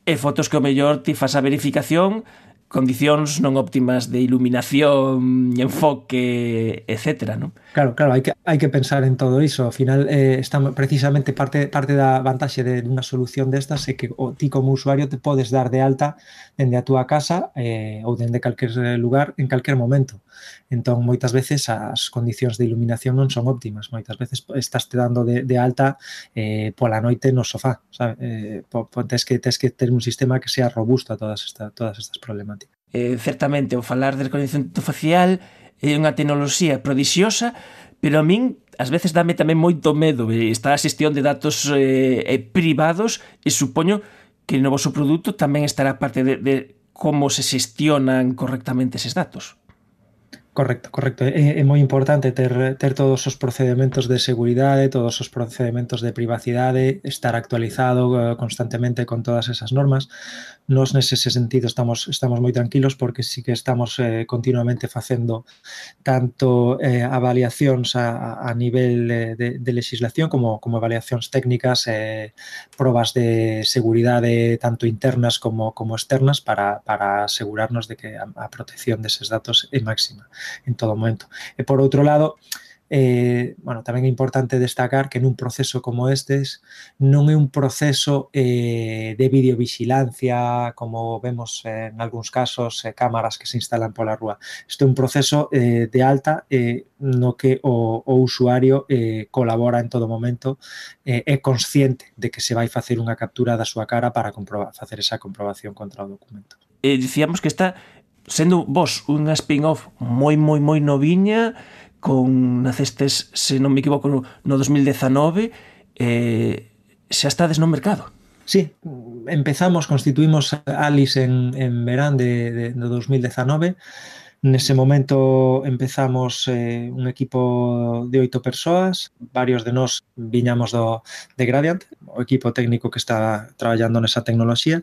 E fotos que o mellor ti faz a verificación condicións non óptimas de iluminación, enfoque, etcétera, non? Claro, claro, hai que, hai que pensar en todo iso. Ao final, eh, estamos precisamente parte, parte da vantaxe de unha solución destas é que o, ti como usuario te podes dar de alta dende a túa casa eh, ou dende calquer eh, lugar en calquer momento. Entón, moitas veces as condicións de iluminación non son óptimas. Moitas veces estás te dando de, de alta eh, pola noite no sofá. Sabe? Eh, po, po, tens, que, tens que ter un sistema que sea robusto a todas, esta, todas estas problemáticas. Eh, certamente, o falar de reconocimiento facial é unha tecnoloxía prodixiosa, pero a min ás veces dame tamén moito medo eh, está a xestión de datos eh, eh, privados e supoño que no vosso produto tamén estará parte de, de como se xestionan correctamente eses datos. Correcto, correcto. É, é moi importante ter, ter todos os procedementos de seguridade, todos os procedementos de privacidade, estar actualizado eh, constantemente con todas esas normas. Nos nese sentido estamos estamos moi tranquilos porque sí que estamos eh, continuamente facendo tanto eh, avaliacións a, a nivel de, de legislación como, como avaliacións técnicas, eh, probas de seguridade tanto internas como, como externas para, para asegurarnos de que a, a protección deses datos é máxima en todo momento. E por outro lado, eh, bueno, tamén é importante destacar que nun proceso como estes non é un proceso eh, de videovigilancia como vemos eh, en algúns casos eh, cámaras que se instalan pola rúa. Isto é un proceso eh, de alta eh, no que o, o usuario eh, colabora en todo momento eh, é consciente de que se vai facer unha captura da súa cara para comprobar, facer esa comprobación contra o documento. Eh, dicíamos que esta sendo vos unha spin-off moi moi moi noviña con nacestes, se non me equivoco, no 2019 eh, xa estades no mercado. Sí, empezamos, constituímos Alice en, en verán de, de, de 2019 Nese momento empezamos eh, un equipo de oito persoas, varios de nós viñamos do de Gradient, o equipo técnico que está traballando nesa tecnoloxía,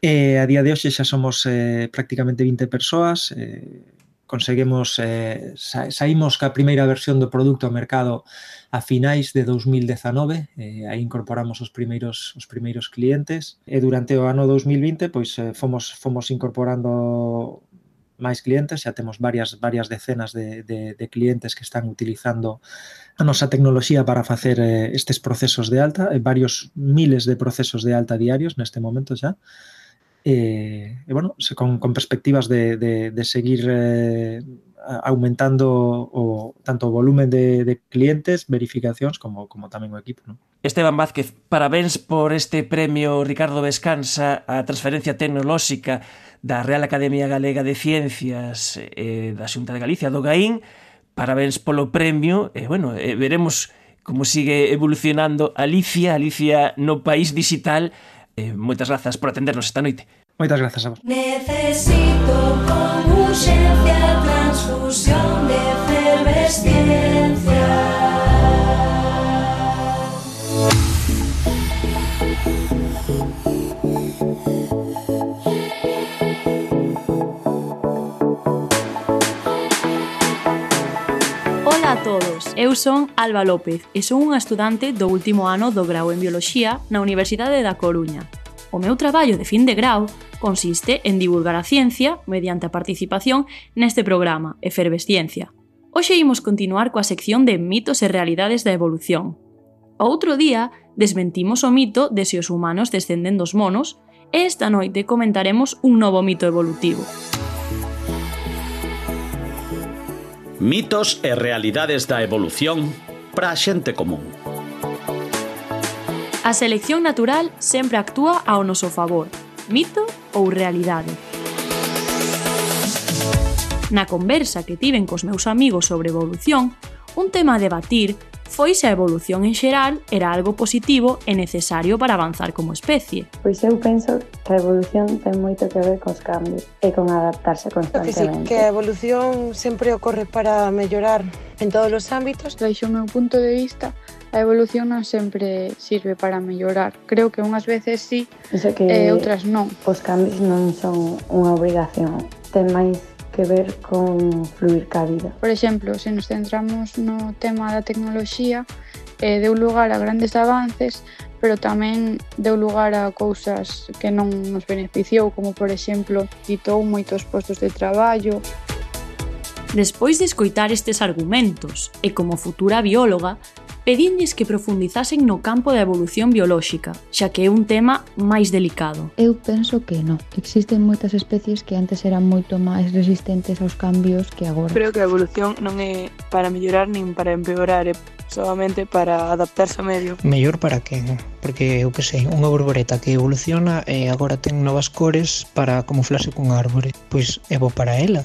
E a día de hoxe xa somos eh, prácticamente 20 persoas, eh, conseguemos eh, sa, saímos ca primeira versión do produto ao mercado a finais de 2019, eh, aí incorporamos os primeiros os primeiros clientes e durante o ano 2020 pois eh, fomos fomos incorporando máis clientes, xa temos varias varias decenas de, de, de clientes que están utilizando a nosa tecnoloxía para facer eh, estes procesos de alta, eh, varios miles de procesos de alta diarios neste momento xa. E, e bueno, se, con, con perspectivas de, de, de seguir eh, aumentando o, tanto o volumen de, de clientes, verificacións, como, como tamén o equipo. ¿no? Esteban Vázquez, parabéns por este premio Ricardo Vescansa a transferencia tecnolóxica da Real Academia Galega de Ciencias e eh, da Xunta de Galicia, do GAIN. Parabéns polo premio e, eh, bueno, eh, veremos como sigue evolucionando Alicia, Alicia no país digital Eh, moitas grazas por atendernos esta noite. Moitas grazas a vos. Necesito con urgencia transfusión de efervesciencia. Eu son Alba López e son unha estudante do último ano do grau en Bioloxía na Universidade da Coruña. O meu traballo de fin de grau consiste en divulgar a ciencia mediante a participación neste programa Efervesciencia. Hoxe imos continuar coa sección de mitos e realidades da evolución. O outro día desmentimos o mito de se os humanos descenden dos monos e esta noite comentaremos un novo mito evolutivo. Mitos e realidades da evolución para a xente común. A selección natural sempre actúa ao noso favor, mito ou realidade. Na conversa que tiven cos meus amigos sobre evolución, Un tema a debatir foi se a evolución en xeral era algo positivo e necesario para avanzar como especie. Pois eu penso que a evolución ten moito que ver cos cambios e con adaptarse constantemente. Que, sí, que a evolución sempre ocorre para mellorar en todos os ámbitos. Deixo o meu punto de vista, a evolución non sempre sirve para mellorar. Creo que unhas veces sí, e outras non. Os cambios non son unha obrigación, ten máis que ver con fluir ca vida. Por exemplo, se nos centramos no tema da tecnoloxía, eh, deu lugar a grandes avances, pero tamén deu lugar a cousas que non nos beneficiou, como por exemplo, quitou moitos postos de traballo. Despois de escoitar estes argumentos, e como futura bióloga, pedinlles que profundizasen no campo da evolución biolóxica, xa que é un tema máis delicado. Eu penso que non. Existen moitas especies que antes eran moito máis resistentes aos cambios que agora. Creo que a evolución non é para mellorar nin para empeorar, é solamente para adaptarse ao medio. Mellor para quen? Porque, eu que sei, unha borboreta que evoluciona e agora ten novas cores para camuflarse cun árbore. Pois é bo para ela,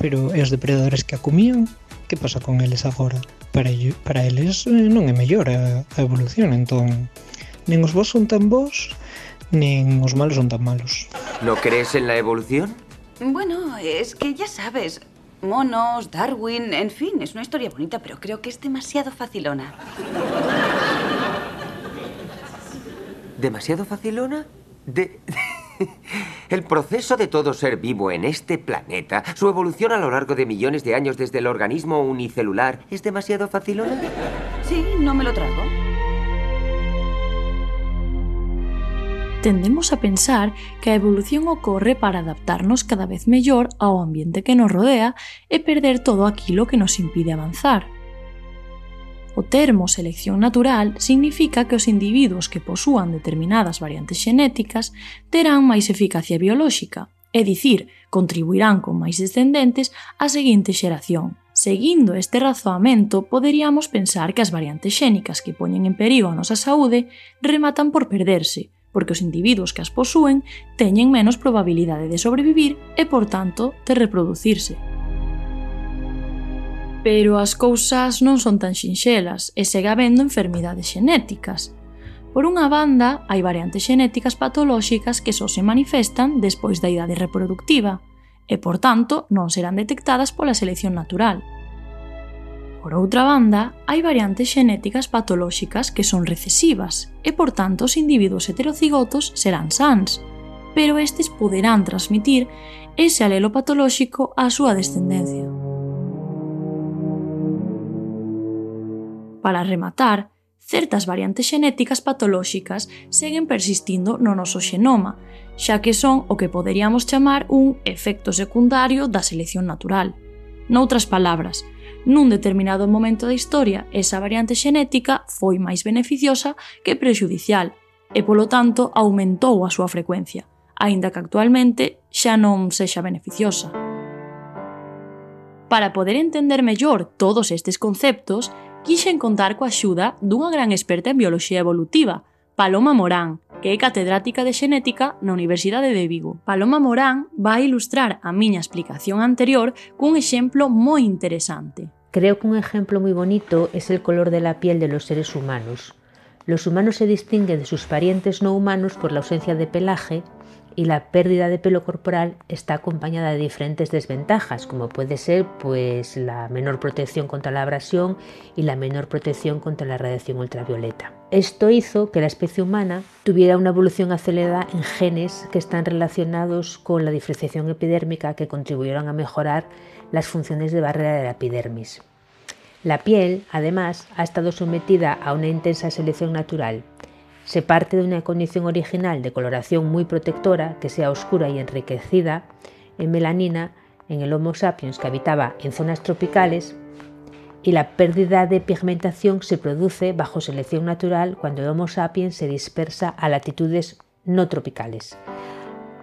pero e os depredadores que a comían? Que pasa con eles agora? Para, para eles eh, non é mellor a, a evolución, entón nen os bons son tan bons, nen os malos son tan malos. ¿No crees en la evolución? Bueno, es que ya sabes, monos, Darwin, en fin, es una historia bonita, pero creo que es demasiado facilona. ¿Demasiado facilona? De... El proceso de todo ser vivo en este planeta, su evolución a lo largo de millones de años desde el organismo unicelular, ¿es demasiado fácil? Sí, no me lo trago. Tendemos a pensar que a evolución ocorre para adaptarnos cada vez mellor ao ambiente que nos rodea e perder todo aquilo que nos impide avanzar. O termo selección natural significa que os individuos que posúan determinadas variantes xenéticas terán máis eficacia biolóxica, é dicir, contribuirán con máis descendentes á seguinte xeración. Seguindo este razoamento, poderíamos pensar que as variantes xénicas que poñen en perigo a nosa saúde rematan por perderse, porque os individuos que as posúen teñen menos probabilidade de sobrevivir e, por tanto, de reproducirse. Pero as cousas non son tan sinxelas e segue habendo enfermidades xenéticas. Por unha banda, hai variantes xenéticas patolóxicas que só se manifestan despois da idade reproductiva e, por tanto, non serán detectadas pola selección natural. Por outra banda, hai variantes xenéticas patolóxicas que son recesivas e, por tanto, os individuos heterocigotos serán sans, pero estes poderán transmitir ese alelo patolóxico á súa descendencia. Para rematar, certas variantes xenéticas patolóxicas seguen persistindo no noso xenoma, xa que son o que poderíamos chamar un efecto secundario da selección natural. Noutras palabras, nun determinado momento da historia, esa variante xenética foi máis beneficiosa que prexudicial e, polo tanto, aumentou a súa frecuencia, aínda que actualmente xa non sexa beneficiosa. Para poder entender mellor todos estes conceptos, quixen contar coa axuda dunha gran experta en bioloxía evolutiva, Paloma Morán, que é catedrática de xenética na Universidade de Vigo. Paloma Morán vai ilustrar a miña explicación anterior cun exemplo moi interesante. Creo que un ejemplo muy bonito es el color de la piel de los seres humanos. Los humanos se distinguen de sus parientes no humanos por la ausencia de pelaje y la pérdida de pelo corporal está acompañada de diferentes desventajas, como puede ser pues la menor protección contra la abrasión y la menor protección contra la radiación ultravioleta. Esto hizo que la especie humana tuviera una evolución acelerada en genes que están relacionados con la diferenciación epidérmica que contribuyeron a mejorar las funciones de barrera de la epidermis. La piel, además, ha estado sometida a una intensa selección natural se parte de una condición original de coloración muy protectora, que sea oscura y enriquecida en melanina en el Homo sapiens que habitaba en zonas tropicales, y la pérdida de pigmentación se produce bajo selección natural cuando el Homo sapiens se dispersa a latitudes no tropicales.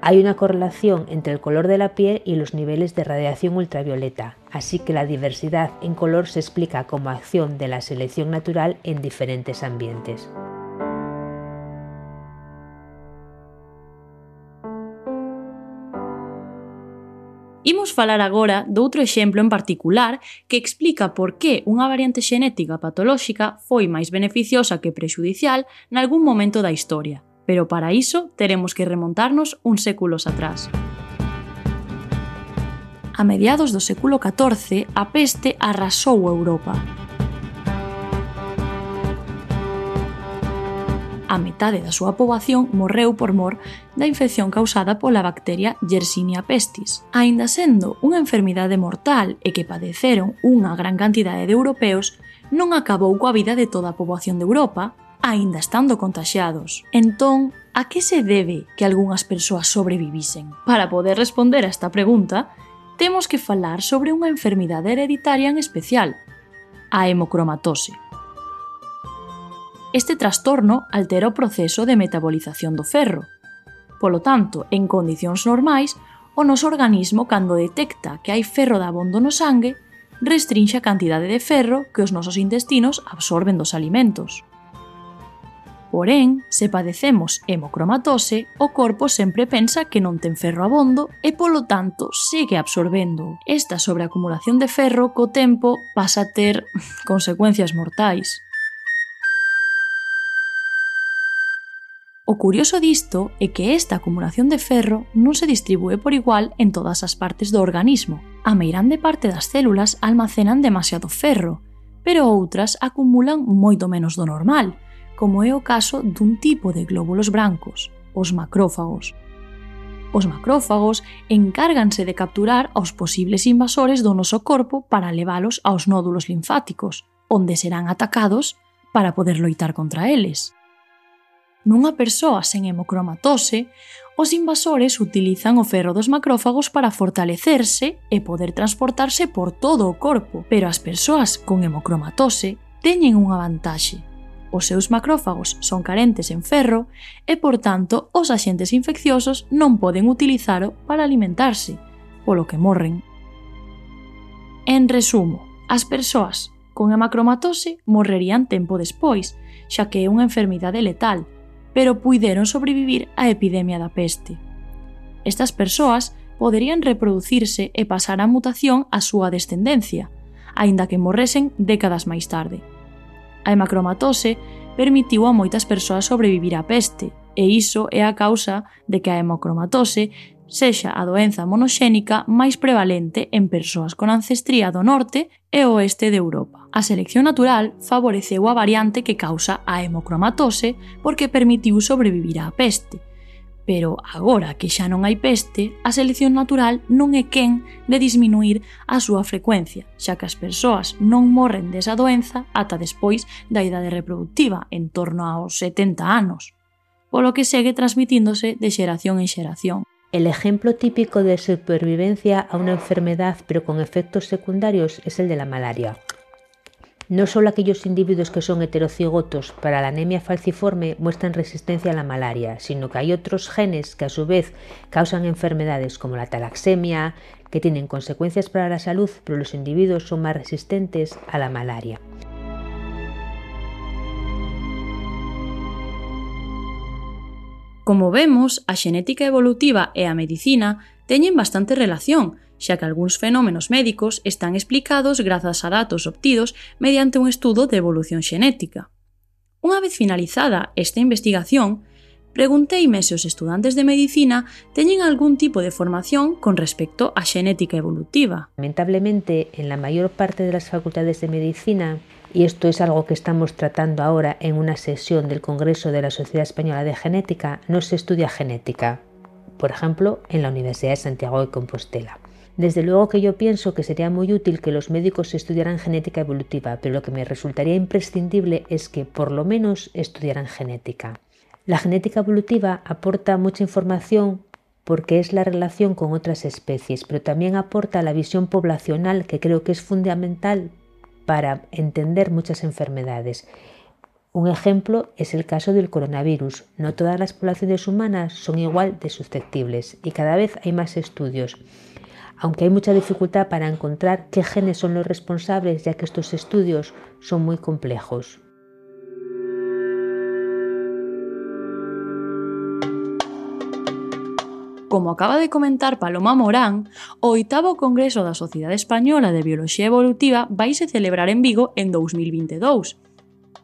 Hay una correlación entre el color de la piel y los niveles de radiación ultravioleta, así que la diversidad en color se explica como acción de la selección natural en diferentes ambientes. Imos falar agora doutro exemplo en particular que explica por que unha variante xenética patolóxica foi máis beneficiosa que prexudicial nalgún momento da historia. Pero para iso teremos que remontarnos uns séculos atrás. A mediados do século XIV, a peste arrasou Europa. a metade da súa poboación morreu por mor da infección causada pola bacteria Yersinia pestis. Aínda sendo unha enfermidade mortal e que padeceron unha gran cantidade de europeos, non acabou coa vida de toda a poboación de Europa, aínda estando contaxiados. Entón, a que se debe que algunhas persoas sobrevivisen? Para poder responder a esta pregunta, temos que falar sobre unha enfermidade hereditaria en especial, a hemocromatose. Este trastorno altera o proceso de metabolización do ferro. Polo tanto, en condicións normais, o noso organismo cando detecta que hai ferro de abondo no sangue, restrinxe a cantidade de ferro que os nosos intestinos absorben dos alimentos. Porén, se padecemos hemocromatose, o corpo sempre pensa que non ten ferro abondo e, polo tanto, segue absorbendo. Esta sobreacumulación de ferro co tempo pasa a ter consecuencias mortais. O curioso disto é que esta acumulación de ferro non se distribúe por igual en todas as partes do organismo. A meirande parte das células almacenan demasiado ferro, pero outras acumulan moito menos do normal, como é o caso dun tipo de glóbulos brancos, os macrófagos. Os macrófagos encárganse de capturar aos posibles invasores do noso corpo para leválos aos nódulos linfáticos, onde serán atacados para poder loitar contra eles. Nunha persoa sen hemocromatose, os invasores utilizan o ferro dos macrófagos para fortalecerse e poder transportarse por todo o corpo, pero as persoas con hemocromatose teñen unha vantaxe. Os seus macrófagos son carentes en ferro e, por tanto, os axentes infecciosos non poden utilizaro para alimentarse, polo que morren. En resumo, as persoas con hemacromatose morrerían tempo despois, xa que é unha enfermidade letal, pero puideron sobrevivir á epidemia da peste. Estas persoas poderían reproducirse e pasar a mutación á súa descendencia, aínda que morresen décadas máis tarde. A hemacromatose permitiu a moitas persoas sobrevivir á peste, e iso é a causa de que a hemocromatose sexa a doenza monoxénica máis prevalente en persoas con ancestría do norte e oeste de Europa. A selección natural favoreceu a variante que causa a hemocromatose porque permitiu sobrevivir á peste. Pero agora que xa non hai peste, a selección natural non é quen de disminuir a súa frecuencia, xa que as persoas non morren desa doenza ata despois da idade reproductiva, en torno aos 70 anos, polo que segue transmitíndose de xeración en xeración. El ejemplo típico de supervivencia a una enfermedad pero con efectos secundarios es el de la malaria. No solo aquellos individuos que son heterocigotos para la anemia falciforme muestran resistencia a la malaria, sino que hay otros genes que a su vez causan enfermedades como la talaxemia, que tienen consecuencias para la salud, pero los individuos son más resistentes a la malaria. Como vemos, a xenética evolutiva e a medicina teñen bastante relación, xa que algúns fenómenos médicos están explicados grazas a datos obtidos mediante un estudo de evolución xenética. Unha vez finalizada esta investigación, pregunteime se os estudantes de medicina teñen algún tipo de formación con respecto á xenética evolutiva. Lamentablemente, en la mayor parte de las facultades de medicina, y esto es algo que estamos tratando ahora en una sesión del Congreso de la Sociedad Española de Genética, no se estudia genética, por ejemplo, en la Universidad de Santiago de Compostela. Desde luego que yo pienso que sería muy útil que los médicos estudiaran genética evolutiva, pero lo que me resultaría imprescindible es que por lo menos estudiaran genética. La genética evolutiva aporta mucha información porque es la relación con otras especies, pero también aporta la visión poblacional que creo que es fundamental para entender muchas enfermedades. Un ejemplo es el caso del coronavirus. No todas las poblaciones humanas son igual de susceptibles y cada vez hay más estudios aunque hay mucha dificultad para encontrar qué genes son los responsables, ya que estos estudios son muy complejos. Como acaba de comentar Paloma Morán, o oitavo Congreso da Sociedade Española de Bioloxía Evolutiva vaise celebrar en Vigo en 2022.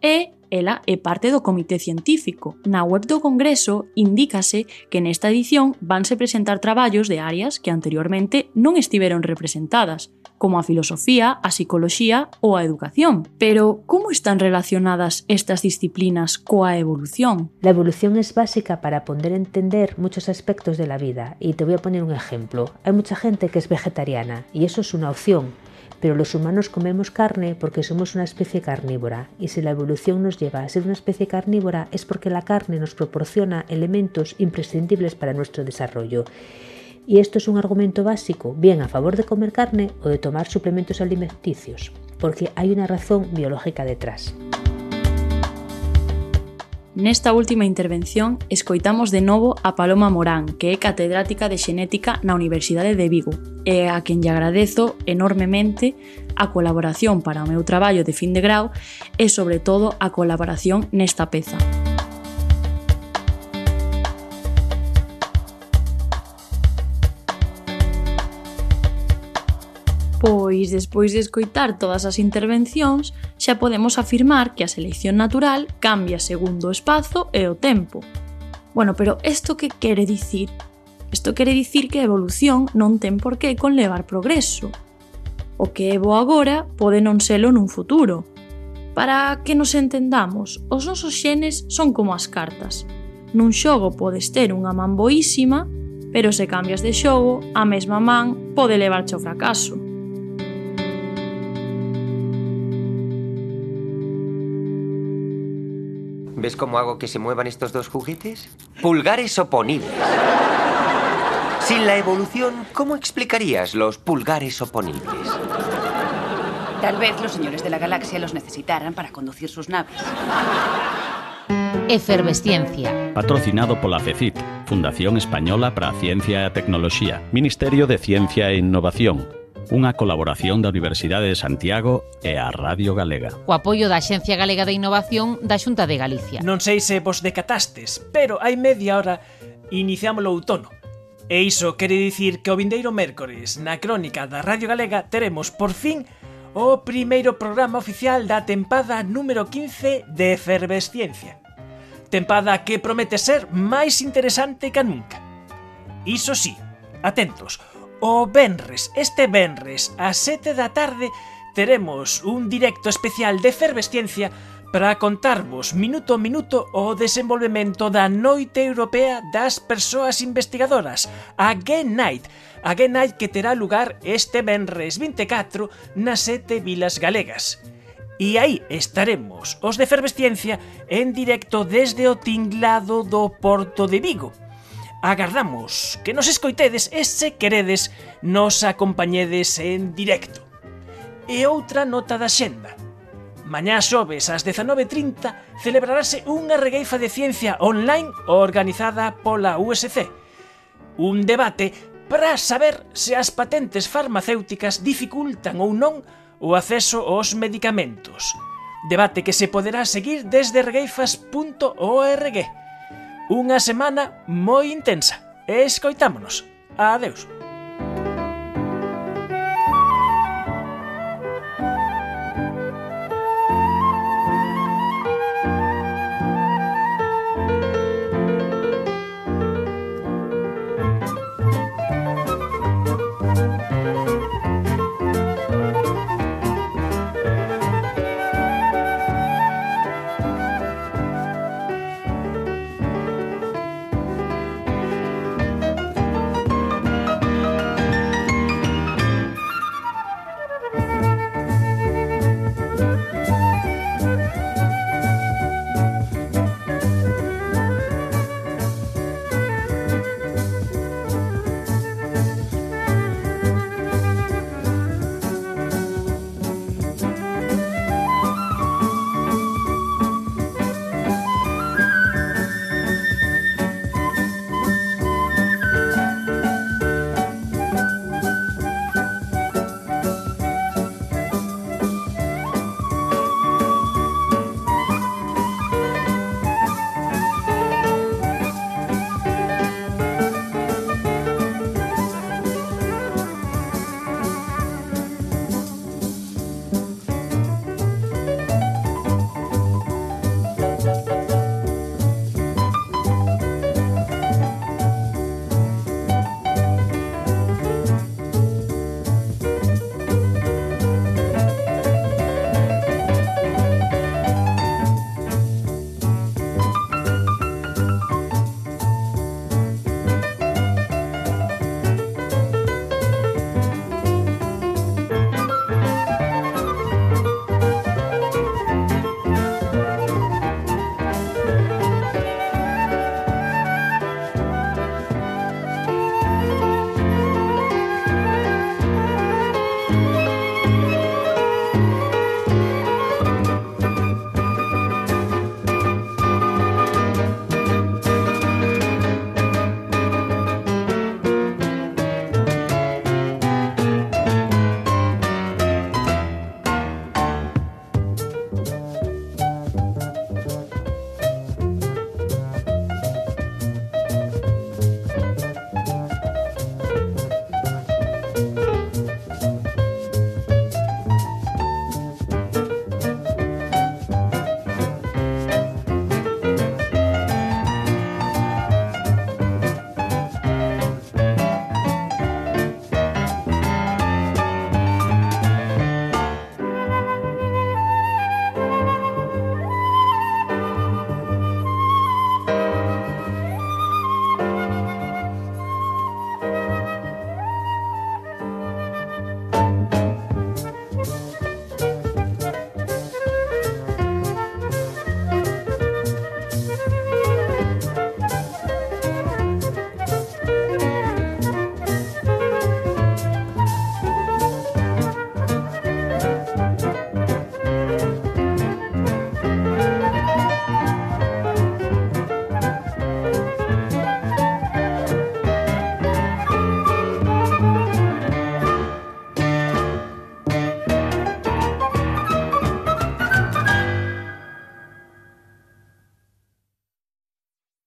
E ela é parte do comité científico. Na web do Congreso indícase que nesta edición vanse presentar traballos de áreas que anteriormente non estiveron representadas, como a filosofía, a psicoloxía ou a educación. Pero como están relacionadas estas disciplinas coa evolución? La evolución es básica para poder entender muchos aspectos de la vida y te voy a poner un ejemplo. Hay mucha gente que es vegetariana y eso es una opción, pero los humanos comemos carne porque somos una especie carnívora y si la evolución nos lleva a ser una especie carnívora es porque la carne nos proporciona elementos imprescindibles para nuestro desarrollo. Y esto es un argumento básico, bien a favor de comer carne o de tomar suplementos alimenticios, porque hay una razón biológica detrás. Nesta última intervención escoitamos de novo a Paloma Morán, que é catedrática de Xenética na Universidade de Vigo, e a quen lle agradezo enormemente a colaboración para o meu traballo de fin de grau e, sobre todo, a colaboración nesta peza. Música pois despois de escoitar todas as intervencións, xa podemos afirmar que a selección natural cambia segundo o espazo e o tempo. Bueno, pero isto que quere dicir? Isto quere dicir que a evolución non ten por que conlevar progreso. O que é bo agora pode non selo nun futuro. Para que nos entendamos, os nosos xenes son como as cartas. Nun xogo podes ter unha man boísima, pero se cambias de xogo, a mesma man pode levarche ao fracaso. ¿Ves cómo hago que se muevan estos dos juguetes? Pulgares oponibles. Sin la evolución, ¿cómo explicarías los pulgares oponibles? Tal vez los señores de la galaxia los necesitaran para conducir sus naves. Efervesciencia. Patrocinado pola FECIT, Fundación Española para a Ciencia e a Tecnoloxía, Ministerio de Ciencia e Innovación, unha colaboración da Universidade de Santiago e a Radio Galega. O apoio da Axencia Galega de Innovación da Xunta de Galicia. Non sei se vos decatastes, pero hai media hora iniciamos o outono. E iso quere dicir que o vindeiro mércores na crónica da Radio Galega teremos por fin o primeiro programa oficial da tempada número 15 de Efervesciencia. Tempada que promete ser máis interesante que nunca. Iso sí, atentos, O Benres, este Benres, a 7 da tarde, teremos un directo especial de efervesciencia para contarvos minuto a minuto o desenvolvemento da Noite Europea das Persoas Investigadoras, a Gen Night, a Gen Night que terá lugar este Benres 24 nas sete vilas galegas. E aí estaremos os de Fervesciencia en directo desde o tinglado do Porto de Vigo, Agardamos que nos escoitedes e se queredes nos acompañedes en directo. E outra nota da xenda. Mañá xoves ás 19.30 celebrarase unha regueifa de ciencia online organizada pola USC. Un debate para saber se as patentes farmacéuticas dificultan ou non o acceso aos medicamentos. Debate que se poderá seguir desde regueifas.org unha semana moi intensa. Escoitámonos. Adeus.